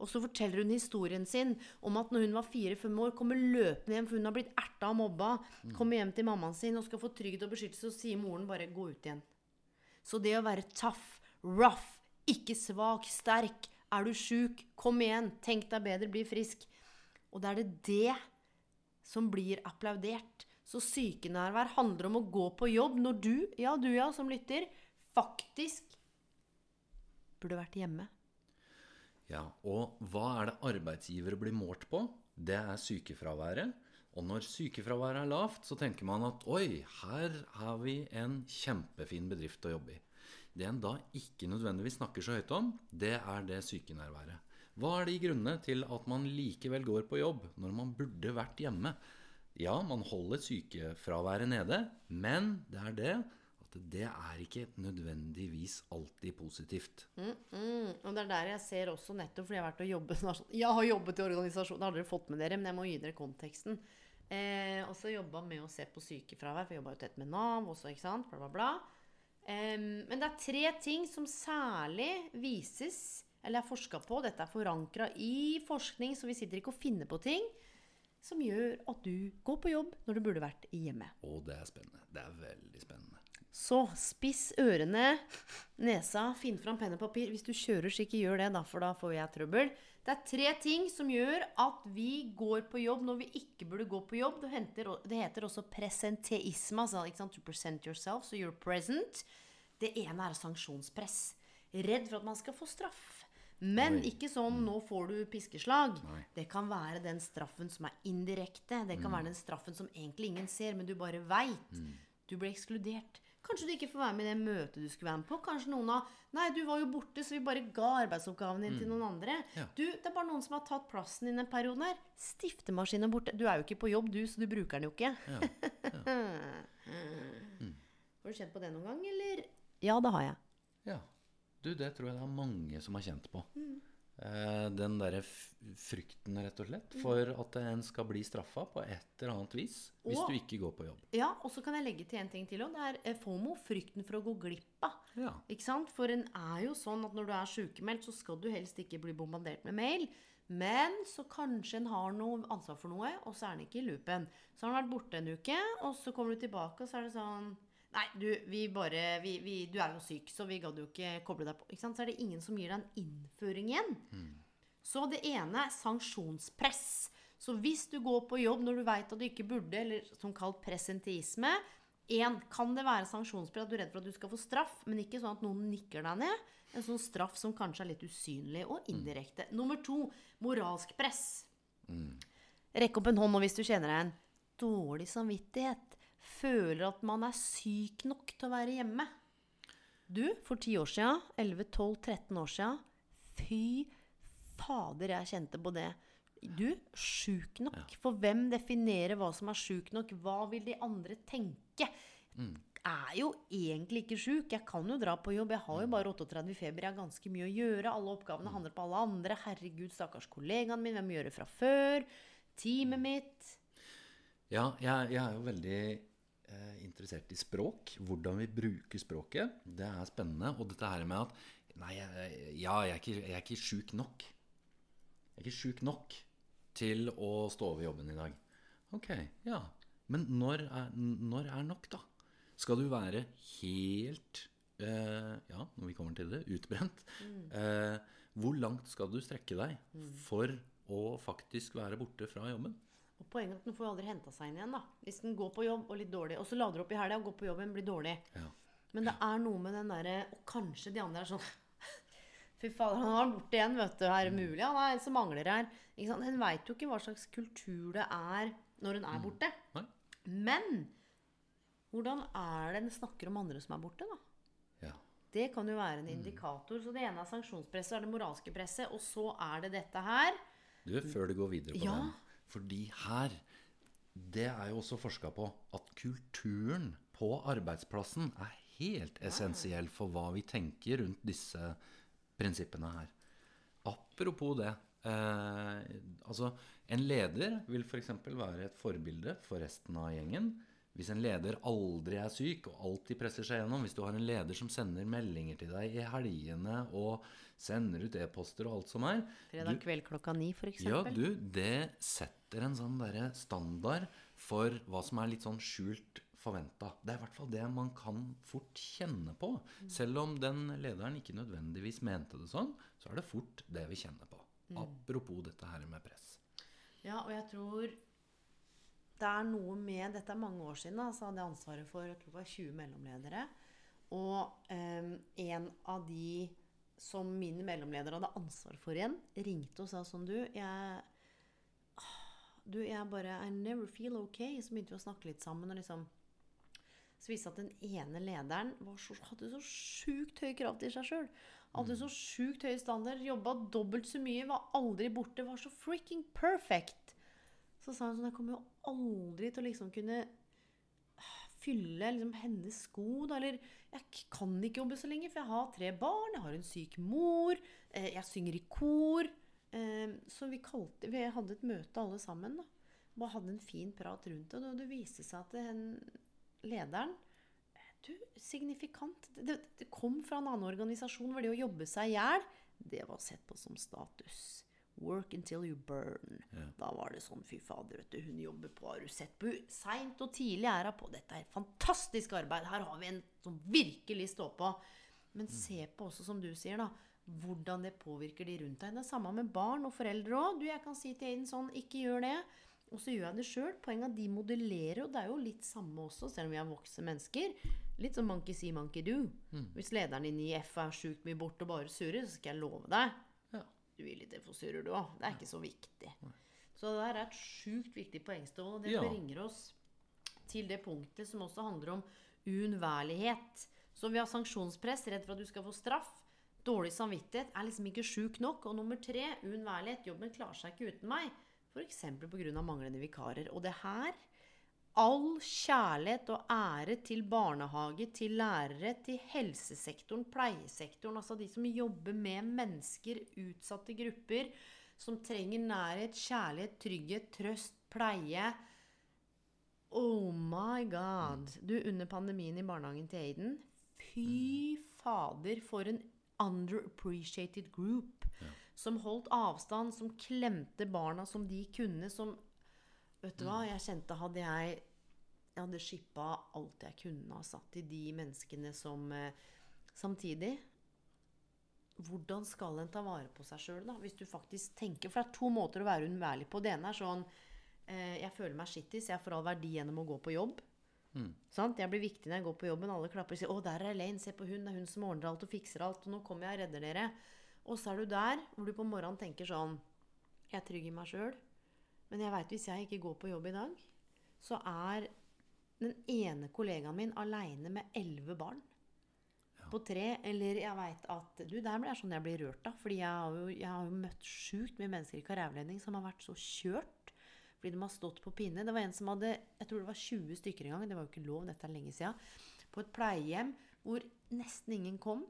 Og så forteller hun historien sin om at når hun var fire-fem år, kommer løpende hjem, for hun har blitt erta og mobba, kommer hjem til mammaen sin og skal få trygghet og beskyttelse, og sier moren bare 'gå ut igjen'. Så det å være tough, rough, ikke svak, sterk, er du sjuk, kom igjen, tenk deg bedre, bli frisk. Og da er det det som blir applaudert. Så sykenærvær handler om å gå på jobb når du, ja du ja, som lytter, faktisk burde vært hjemme. Ja, Og hva er det arbeidsgivere blir målt på? Det er sykefraværet. Og når sykefraværet er lavt, så tenker man at oi, her har vi en kjempefin bedrift å jobbe i. Det en da ikke nødvendigvis snakker så høyt om, det er det sykenærværet. Hva er de grunnene til at man likevel går på jobb når man burde vært hjemme? Ja, man holder sykefraværet nede, men det er det at det er ikke nødvendigvis alltid positivt. Mm, og det er der jeg ser også, nettopp fordi jeg har vært og jobbet Jeg har jobbet i organisasjonen, det har dere fått med dere, men jeg må gi dere konteksten. Eh, og så jobba med å se på sykefravær, for jeg jobba jo tett med Nav også, ikke sant. Bla, bla, bla. Eh, men det er tre ting som særlig vises, eller er forska på, dette er forankra i forskning, så vi sitter ikke og finner på ting, som gjør at du går på jobb når du burde vært hjemme. Og det er spennende. Det er veldig spennende. Så spiss ørene, nesa, finn fram penn og papir. Hvis du kjører, så ikke gjør det, da, for da får jeg trøbbel. Det er tre ting som gjør at vi går på jobb når vi ikke burde gå på jobb. Det, henter, det heter også presenteisme, altså to present yourself, so you're present. Det ene er sanksjonspress. Redd for at man skal få straff. Men Oi. ikke sånn 'nå får du piskeslag'. Nei. Det kan være den straffen som er indirekte. Det kan være den straffen som egentlig ingen ser, men du bare veit. Du ble ekskludert. Kanskje du ikke får være med i det møtet du skulle være med på. Kanskje noen har Nei, du var jo borte, så vi bare ga arbeidsoppgaven din til noen andre. Ja. Du, Det er bare noen som har tatt plassen din en periode her. Stiftemaskinen er borte. Du er jo ikke på jobb, du, så du bruker den jo ikke. Ja. Har du kjent på det noen gang, eller? Ja, det har jeg. Ja. Du, det tror jeg det er mange som har kjent på. Eh, den derre frykten, rett og slett, for at en skal bli straffa på et eller annet vis hvis Og- du ikke går på jobb. Ja, og så kan jeg legge til en ting til òg. Det er eh, FOMO. Frykten for å gå glipp av. Ja. Ikke sant? For en er jo sånn at når du er sykemeldt, så skal du helst ikke bli bombardert med mail. Men så kanskje en har noe ansvar for noe, og så er en ikke i loopen. Så har en vært borte en uke, og så kommer du tilbake, og så er det sånn Nei, du, vi bare, vi, vi, du er jo syk, så vi gadd jo ikke koble deg på. Ikke sant? Så er det ingen som gir deg en innføring igjen. Så det ene er sanksjonspress. Så hvis du går på jobb når du veit at du ikke burde, eller som kalt presentisme en, Kan det være sanksjonspress at du er redd for at du skal få straff, men ikke sånn at noen nikker deg ned? En sånn straff som kanskje er litt usynlig og indirekte. Nummer to moralsk press. Rekk opp en hånd nå hvis du kjenner deg en dårlig samvittighet. Føler at man er syk nok til å være hjemme. Du, for 10 år siden, 11-12-13 år siden, fy fader, jeg kjente på det. Du, sjuk nok. For hvem definerer hva som er sjuk nok? Hva vil de andre tenke? er jo egentlig ikke sjuk. Jeg kan jo dra på jobb. Jeg har jo bare 38 feber. Jeg har ganske mye å gjøre. Alle oppgavene handler på alle andre. Herregud, stakkars kollegaen min. Hvem gjør det fra før? Teamet mitt. Ja, jeg, jeg er jo veldig interessert i språk. Hvordan vi bruker språket. Det er spennende. Og dette her med at Nei, ja, jeg er ikke, jeg er ikke sjuk nok. Jeg er ikke sjuk nok til å stå over jobben i dag. Ok, ja. Men når er, når er nok, da? Skal du være helt eh, Ja, når vi kommer til det utbrent. Eh, hvor langt skal du strekke deg for å faktisk være borte fra jobben? Og poenget er at den får jo aldri henta seg inn igjen. da. Hvis den går på jobb og litt dårlig, og så lader du opp i helga og går på jobb igjen, blir dårlig. Ja. Men det er noe med den derre Og kanskje de andre er sånn Fy fader, han var borte igjen, vet du. Er det mulig? Han er en som mangler her. Ikke sant? En veit jo ikke hva slags kultur det er når hun er borte. Mm. Men hvordan er det en snakker om andre som er borte, da? Ja. Det kan jo være en indikator. Så det ene er sanksjonspresset, er det moralske presset, og så er det dette her. Du, før du går videre på Ja. den Fordi her Det er jo også forska på at kulturen på arbeidsplassen er helt essensiell for hva vi tenker rundt disse prinsippene her. Apropos det. Eh, altså, en leder vil f.eks. være et forbilde for resten av gjengen. Hvis en leder aldri er syk og alltid presser seg gjennom, hvis du har en leder som sender meldinger til deg i helgene og sender ut e-poster og alt som er Fredag du- kveld klokka ni, f.eks. ja, du, det setter en sånn derre standard for hva som er litt sånn skjult forventa. Det er i hvert fall det man kan fort kjenne på. Selv om den lederen ikke nødvendigvis mente det sånn, så er det fort det vi kjenner på. Apropos dette her med press. Ja, og jeg tror det er noe med Dette er mange år siden. Da, så hadde jeg ansvaret for jeg tror det var 20 mellomledere. Og em, en av de som min mellomleder hadde ansvar for igjen, ringte og sa sånn Du, jeg Du, jeg bare I never feel ok. Så begynte vi å snakke litt sammen. Og liksom så viste det at den ene lederen var så, hadde så sjukt høye krav til seg sjøl. Hadde så sjukt høye standard, jobba dobbelt så mye, var aldri borte, var så freaking perfect. Så sa hun sånn Jeg kommer jo aldri til å liksom kunne fylle liksom, hennes sko. Da. Eller jeg kan ikke jobbe så lenge, for jeg har tre barn, jeg har en syk mor, eh, jeg synger i kor. Eh, så vi, kalte, vi hadde et møte alle sammen. da. Bare hadde en fin prat rundt det. Og det viste seg at den lederen du, signifikant. Det, det kom fra en annen organisasjon hvor det å jobbe seg i hjel, det var sett på som status. Work until you burn. Da var det sånn, fy fader, vet du, hun jobber på, har du sett på Seint og tidlig er hun på. Dette er fantastisk arbeid. Her har vi en som virkelig står på. Men se på også, som du sier, da, hvordan det påvirker de rundt deg. Det er samme med barn og foreldre òg. Du, jeg kan si til Aiden sånn, ikke gjør det. Og så gjør jeg det sjøl. Poenget er at de modellerer, og det er jo litt samme også, selv om vi er voksne mennesker. Litt som monkey see, monkey do. Hvis lederen din i F er sjukt mye borte og bare surrer, så skal jeg love deg Ja. Du gir litt få du òg. Det er ikke så viktig. Så det her er et sjukt viktig poeng, Ståle. det bringer oss til det punktet som også handler om uunnværlighet. Så vi har sanksjonspress, redd for at du skal få straff. Dårlig samvittighet er liksom ikke sjuk nok. Og nummer tre, uunnværlighet. Jobben klarer seg ikke uten meg. F.eks. pga. manglende vikarer. Og det her All kjærlighet og ære til barnehage, til lærere, til helsesektoren, pleiesektoren. Altså de som jobber med mennesker, utsatte grupper, som trenger nærhet, kjærlighet, trygghet, trøst, pleie. Oh my god. Du, under pandemien i barnehagen til Aiden Fy fader, for en underappreciated group. Som holdt avstand, som klemte barna som de kunne, som Vet du hva, jeg kjente hadde jeg Jeg hadde shippa alt jeg kunne ha satt til de menneskene som eh, Samtidig hvordan skal en ta vare på seg sjøl, da? Hvis du faktisk tenker For det er to måter å være unnværlig på. Det ene er sånn eh, Jeg føler meg skittis, jeg får all verdi gjennom å gå på jobb. Sant? Jeg blir viktig når jeg går på jobben. Alle klapper og sier 'Å, der er Elaine. Se på hun. Det er hun som ordner alt og fikser alt.' Og nå kommer jeg og redder dere. Og så er du der hvor du på morgenen tenker sånn 'Jeg er trygg i meg sjøl', men jeg veit hvis jeg ikke går på jobb i dag, så er den ene kollegaen min aleine med elleve barn på tre. Eller jeg veit at Du, der blir jeg sånn jeg blir rørt av. Fordi jeg har jo, jeg har jo møtt sjukt mye mennesker i karriereveiledning som har vært så kjørt. Fordi de har stått på pinne. Det var en som hadde Jeg tror det var 20 stykker en gang. Det var jo ikke lov, dette er lenge sia, på et pleiehjem hvor nesten ingen kom.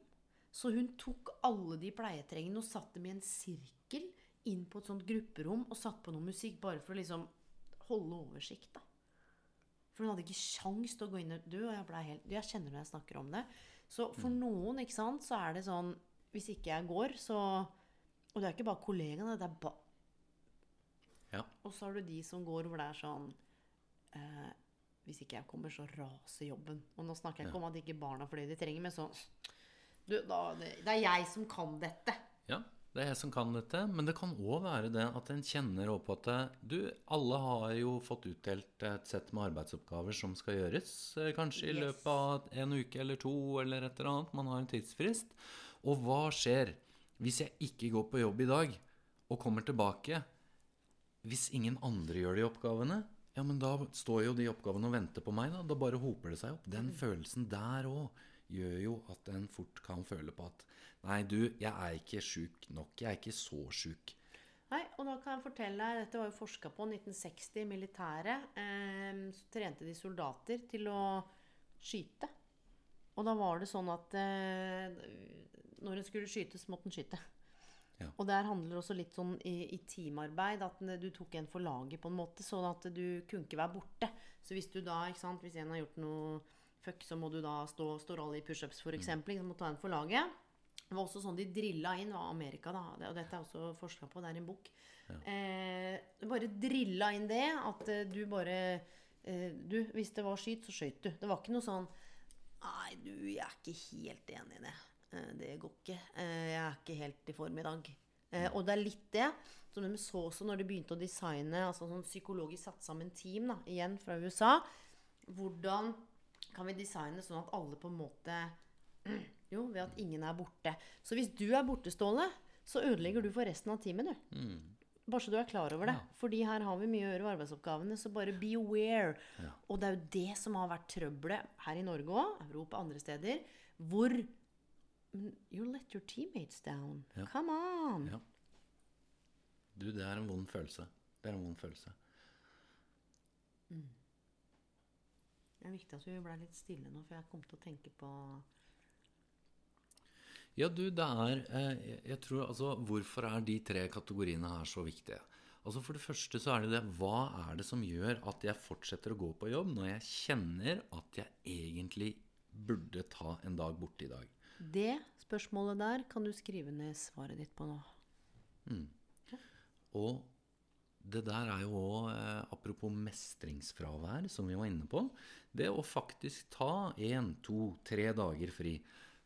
Så hun tok alle de pleietrengende og satte dem i en sirkel inn på et sånt grupperom og satte på noe musikk bare for å liksom holde oversikt. da. For hun hadde ikke sjans til å gå inn og dø. Og jeg, helt, jeg kjenner når jeg snakker om det. Så for noen ikke sant, så er det sånn Hvis ikke jeg går, så Og det er ikke bare kollegaene. det er ba, Ja. Og så har du de som går hvor det er sånn eh, Hvis ikke jeg kommer, så raser jobben. Og nå snakker jeg ikke om at ikke barna får det de trenger, men sånn du, det, det er jeg som kan dette. Ja, det er jeg som kan dette. Men det kan òg være det at en kjenner på at du, alle har jo fått utdelt et sett med arbeidsoppgaver som skal gjøres. eh, Kanskje i Yes. løpet av en uke eller to eller et eller annet. Man har en tidsfrist. Og hva skjer hvis jeg ikke går på jobb i dag og kommer tilbake? Hvis ingen andre gjør de oppgavene, ja, men da står jo de oppgavene og venter på meg. Da, da bare hoper det seg opp. Den følelsen der òg gjør jo at en fort kan føle på at Nei, du, jeg er ikke sjuk nok. Jeg er ikke så sjuk. Nei, og da kan jeg fortelle deg, Dette var jo forska på 1960 i militæret. Eh, så trente de soldater til å skyte. Og da var det sånn at eh, når en skulle skyte, så måtte en skyte. Ja. Og der handler det også litt sånn i, i teamarbeid at du tok en for laget på en måte, sånn at du kunne ikke være borte. Så hvis du da, ikke sant, hvis en har gjort noe fuck, så må du da stå, stå rally pushups for eksempel. Du må ta en for laget. Det var også sånn de drilla inn, var Amerika, da. Og dette er også forska på, det er en bok. Eh, bare drilla inn det, at eh, du bare eh, Du, hvis det var skyt, så skøyt du. Det var ikke noe sånn Nei, du, jeg er ikke helt enig i det. Eh, det går ikke. Eh, jeg er ikke helt i form i dag. Eh, og det er litt det som de så også når de begynte å designe altså sånn psykologisk satt sammen team, da, igjen fra USA. Hvordan kan vi designe sånn at alle på en måte Jo, ved at ingen er borte. Så hvis du er borte, Ståle, så ødelegger du for resten av teamet, du. Bare så du er klar over det. Ja. Fordi her har vi mye å gjøre med arbeidsoppgavene, så bare be aware. Ja. Og det er jo det som har vært trøbbelet her i Norge òg, Europa andre steder, hvor You let your teammates down. Ja. Come on. Ja. Du, det er en vond følelse. Det er en vond følelse. Det er viktig at vi ble litt stille nå, for jeg kom til å tenke på Ja, du, det er eh, jeg- tror altså Hvorfor er de tre kategoriene her så viktige? Altså For det første så er det det Hva er det som gjør at jeg fortsetter å gå på jobb når jeg kjenner at jeg egentlig burde ta en dag borte i dag? Det spørsmålet der kan du skrive ned svaret ditt på nå. Og det der er jo òg, eh, apropos mestringsfravær, som vi var inne på, det å faktisk ta én, to, tre dager fri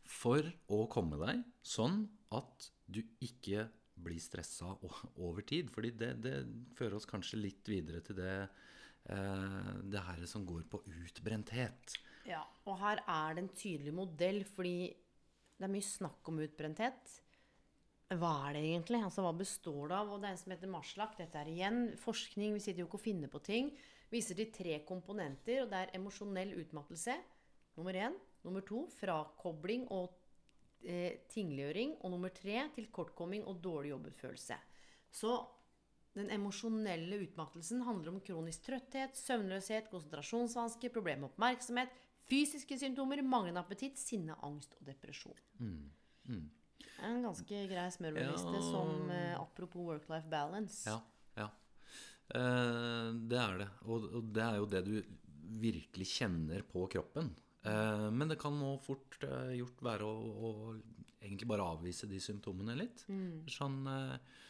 for å komme deg sånn at du ikke blir stressa over tid. Fordi det, det fører oss kanskje litt videre til det, eh, det her som går på utbrenthet. Ja, og her er det en tydelig modell, fordi det er mye snakk om utbrenthet. Hva er det egentlig? Altså, Hva består det av? Og det er en som heter Marslak. Dette er igjen forskning. Vi sitter jo ikke og finner på ting. Viser til tre komponenter, og det er emosjonell utmattelse. Nummer én. Nummer to frakobling og eh, tingliggjøring. Og nummer tre tilkortkomming og dårlig jobbutførelse. Så den emosjonelle utmattelsen handler om kronisk trøtthet, søvnløshet, konsentrasjonsvansker, problemer med oppmerksomhet, fysiske symptomer, manglende appetitt, sinne, angst og depresjon. Mm. Mm. en ganske grei smørbrødliste Ja. som eh, apropos work-life balance. Ja, ja. Eh, det er det. Og, og det er jo det du virkelig kjenner på kroppen. Eh, men det kan nå fort eh, gjort være å, å egentlig bare avvise de symptomene litt. Sånn eh,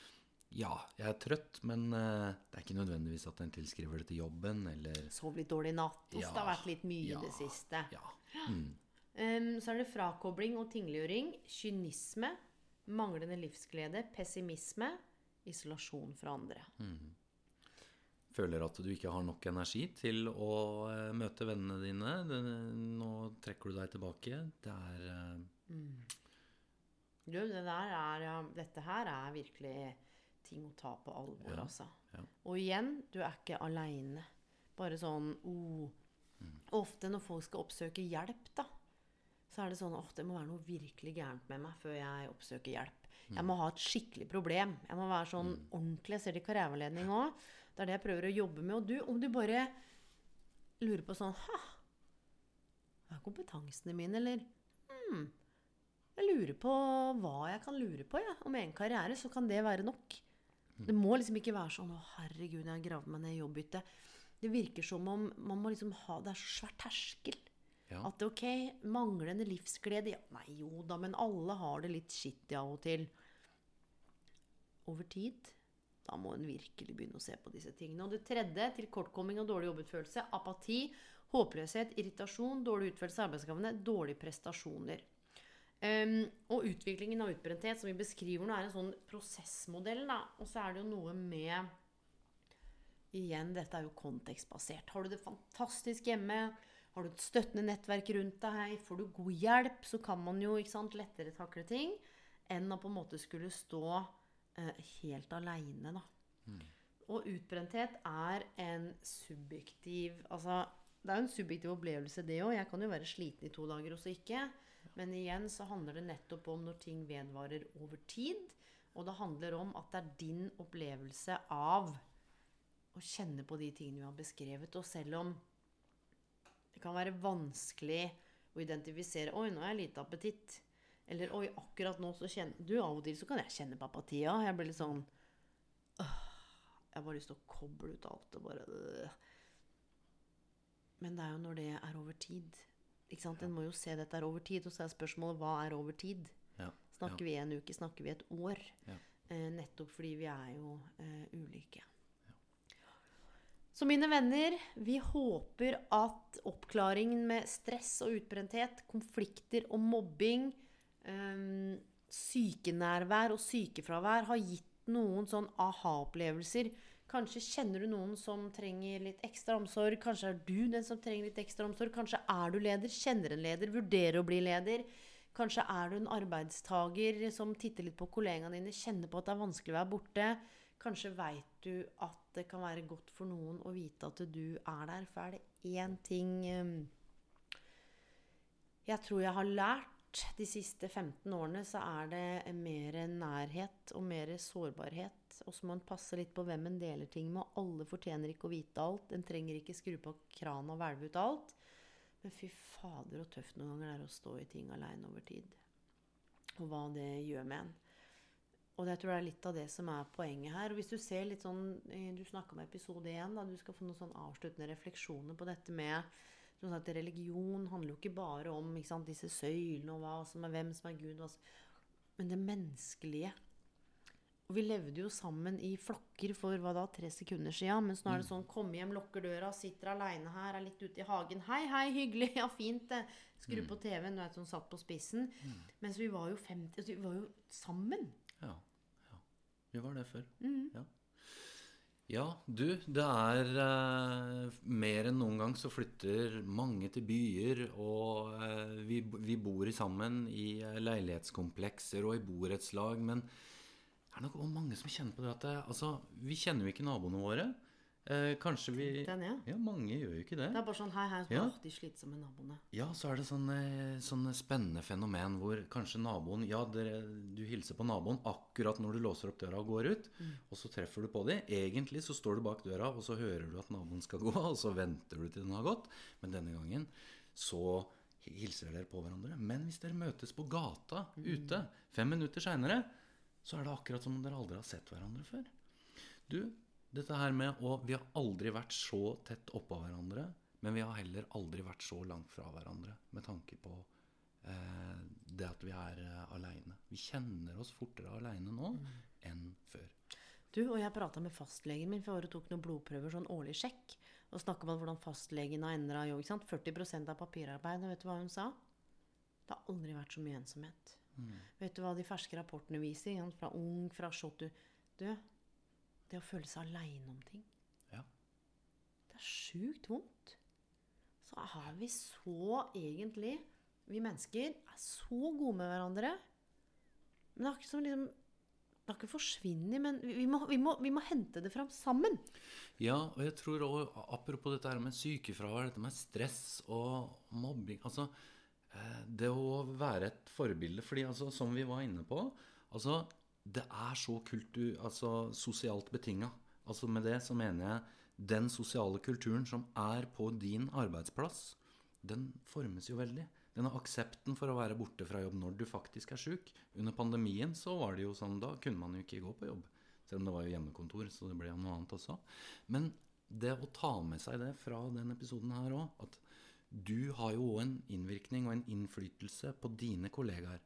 Ja, jeg er trøtt, men det er ikke nødvendigvis at en tilskriver det til jobben, eller Sov litt dårlig i natt. Ja, det har vært litt mye i ja, det siste. Ja. Mm. Um, så er det frakobling og tingliggjøring, kynisme, manglende livsglede, pessimisme, isolasjon fra andre. Føler at du ikke har nok energi til å eh, møte vennene dine. Nå trekker du deg tilbake. Det er mm. Du, det der er, dette her er virkelig ting å ta på alvor, Ja, altså. ja. Og igjen, du er ikke aleine. Bare sånn oh. Ofte når folk skal oppsøke hjelp, da, så er det sånn åh, det må være noe virkelig gærent med meg før jeg oppsøker hjelp. Jeg må ha et skikkelig problem. Jeg må være sånn ordentlig. Jeg ser det i karriereveiledning òg. Det er det jeg prøver å jobbe med. Og du, om du bare lurer på sånn Ha, hva kompetansene mine, eller hmm, jeg lurer på hva jeg kan lure på, ja. Om egen karriere, så kan det være nok. Det må liksom ikke være sånn 'Å, herregud, jeg har gravd meg ned i jobbbytte'. Det virker som om man må liksom ha Det er så svær terskel. Ja. At ok, manglende livsglede ja, Nei, jo da, men alle har det litt skittig av og til. Over tid da må en virkelig begynne å se på disse tingene. Og det tredje, tilkortkomming og dårlig jobbutførelse, apati, håpløshet, irritasjon, dårlig utførelse av arbeidsgavene, dårlige prestasjoner. Um, og utviklingen av utbrenthet, som vi beskriver nå, er en sånn prosessmodell. Da. Og så er det jo noe med Igjen, dette er jo kontekstbasert. Har du det fantastisk hjemme, har du et støttende nettverk rundt deg, får du god hjelp, så kan man jo sant, lettere takle ting enn å på en måte skulle stå helt aleine, da. Og utbrenthet er en subjektiv Altså, det er jo en subjektiv opplevelse, det òg. Jeg kan jo være sliten i to dager og så ikke. Men igjen så handler det nettopp om når ting vedvarer over tid. Og det handler om at det er din opplevelse av å kjenne på de tingene vi har beskrevet. Og selv om det kan være vanskelig å identifisere Oi, nå har jeg lite appetitt. Eller oi, akkurat nå så kjenner Du, av og til så kan jeg kjenne på apatia. Jeg blir litt sånn øh, Jeg har bare lyst til å koble ut alt og bare øh. Men det er jo når det er over tid. Ikke sant? En må jo se dette er over tid. Og så er spørsmålet hva er over tid? Ja. Snakker vi en uke? Snakker vi et år? Ja. Eh, nettopp fordi vi er jo eh, ulike. Så mine venner, vi håper at oppklaringen med stress og utbrenthet, konflikter og mobbing, eh, sykenærvær og sykefravær har gitt noen sånn aha-opplevelser. Kanskje kjenner du noen som trenger litt ekstra omsorg. Kanskje er du den som trenger litt ekstra omsorg. Kanskje er du leder, kjenner en leder, vurderer å bli leder. Kanskje er du en arbeidstager som titter litt på kollegaene dine, kjenner på at det er vanskelig å være borte. Kanskje veit du at det kan være godt for noen å vite at du er der. For er det én ting eh, jeg tror jeg har lært de siste 15 årene, så er det mer nærhet og mer sårbarhet. Og så må en passe litt på hvem en deler ting med. Alle fortjener ikke å vite alt. En trenger ikke skru på kranen og hvelve ut alt. Men fy fader, så tøft noen ganger det er å stå i ting aleine over tid. Og hva det gjør med en. Og jeg tror det er litt av det som er poenget her. Og hvis du ser litt sånn Du snakka om episode én. Du skal få noen sånn avsluttende refleksjoner på dette med som sagt, Religion handler jo ikke bare om ikke sant, disse søylene og hva som er hvem som er Gud, som, men det menneskelige. Og vi levde jo sammen i flokker for hva da, tre sekunder siden. Mens nå er det sånn kom hjem, lukker døra, sitter aleine her, er litt ute i hagen. Hei, hei, hyggelig, ja, fint det. Skru på TV-en, du er sånn satt på spissen. Mens vi var jo 50 altså, Vi var jo sammen. Ja, ja. Vi var det før. Ja. Ja, du, det er eh, mer enn noen gang så flytter mange til byer, og eh, vi, vi bor sammen i eh, leilighetskomplekser og i borettslag, men det er nok mange som kjenner på det at det, altså, vi kjenner jo ikke naboene våre. Eh, kanskje vi Den, ja. Ja, mange gjør jo ikke det. Det er bare sånn hei, hei, så, Ja. de slitsomme naboene. Ja, så er det sånn, sånn spennende fenomen hvor kanskje naboen Ja, dere, du hilser på naboen akkurat når du låser opp døra og går ut, og så treffer du på dem. Egentlig så står du bak døra, og så hører du at naboen skal gå, og så venter du til den har gått. Men denne gangen så hilser dere på hverandre. Men hvis dere møtes på gata ute fem minutter seinere, så er det akkurat som om dere aldri har sett hverandre før. Du, dette her med å Vi har aldri vært så tett oppå hverandre, men vi har heller aldri vært så langt fra hverandre med tanke på eh, det at vi er eh, aleine. Vi kjenner oss fortere aleine nå enn før. Du, og jeg prata med fastlegen min, for jeg tok noen blodprøver, sånn årlig sjekk. Og snakka om hvordan fastlegen har endra jobb. ikke 40 av papirarbeid. Og vet du hva hun sa? Det har aldri vært så mye ensomhet. Vet du hva de ferske rapportene viser? Fra ung, fra Shotu du det å føle seg aleine om ting, Ja. det er sjukt vondt. Så er vi så egentlig Vi mennesker er så gode med hverandre. Men det er ikke som liksom Det har ikke forsvunnet, men vi må, vi, må, vi må hente det fram sammen. Ja, og jeg tror også, apropos dette her med sykefravær, dette med stress og mobbing Altså, eh, det å være et forbilde fordi altså, som vi var inne på Altså, det er så kultur, altså, sosialt betinga. Altså, med det så mener jeg den sosiale kulturen som er på din arbeidsplass. den formes jo veldig. Denne aksepten for å være borte fra jobb når du faktisk er sjuk. Under pandemien så var det jo sånn, da kunne man jo ikke gå på jobb. Selv om det var jo hjemmekontor, så det ble jo noe annet også. Men det å ta med seg det fra den episoden her òg, at du har jo òg en innvirkning og en innflytelse på dine kollegaer.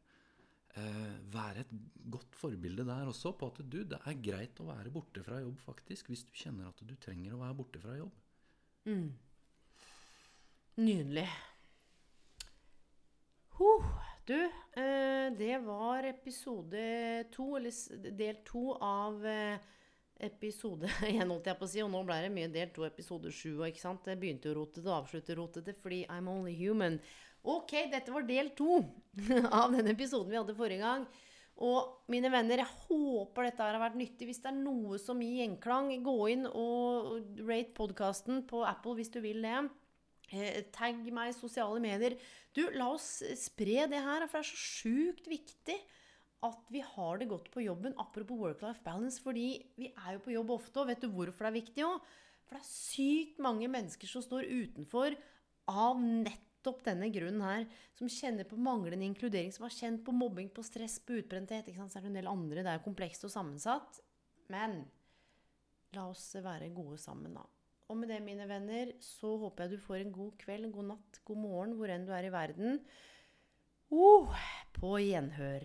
Eh, være et godt forbilde der også på at du, det er greit å være borte fra jobb faktisk, hvis du kjenner at du trenger å være borte fra jobb. Mm. Nydelig. Huh. Du, eh, det var episode to, eller del to av eh, episode én, holdt jeg på å si. Og nå ble det mye del to, episode sju. ikke sant? Begynte jo rotete og avslutte rotete fordi I'm only human. Ok, dette var del to av den episoden vi hadde forrige gang. Og mine venner, jeg håper dette har vært nyttig. Hvis det er noe som gir gjenklang, gå inn og rate podkasten på Apple hvis du vil det. Eh, tagg meg i sosiale medier. Du, la oss spre det her, for det er så sjukt viktig at vi har det godt på jobben. Apropos work-life balance, fordi vi er jo på jobb ofte, og vet du hvorfor det er viktig òg? For det er sykt mange mennesker som står utenfor av nett nettopp denne grunnen her, som kjenner på manglende inkludering, som har kjent på mobbing, på stress, på utbrenthet ikke sant? Så er det en del andre. Det er komplekst og sammensatt. Men la oss være gode sammen, da. Og med det, mine venner, så håper jeg du får en god kveld, en god natt, god morgen, hvor enn du er i verden. Oh, på gjenhør.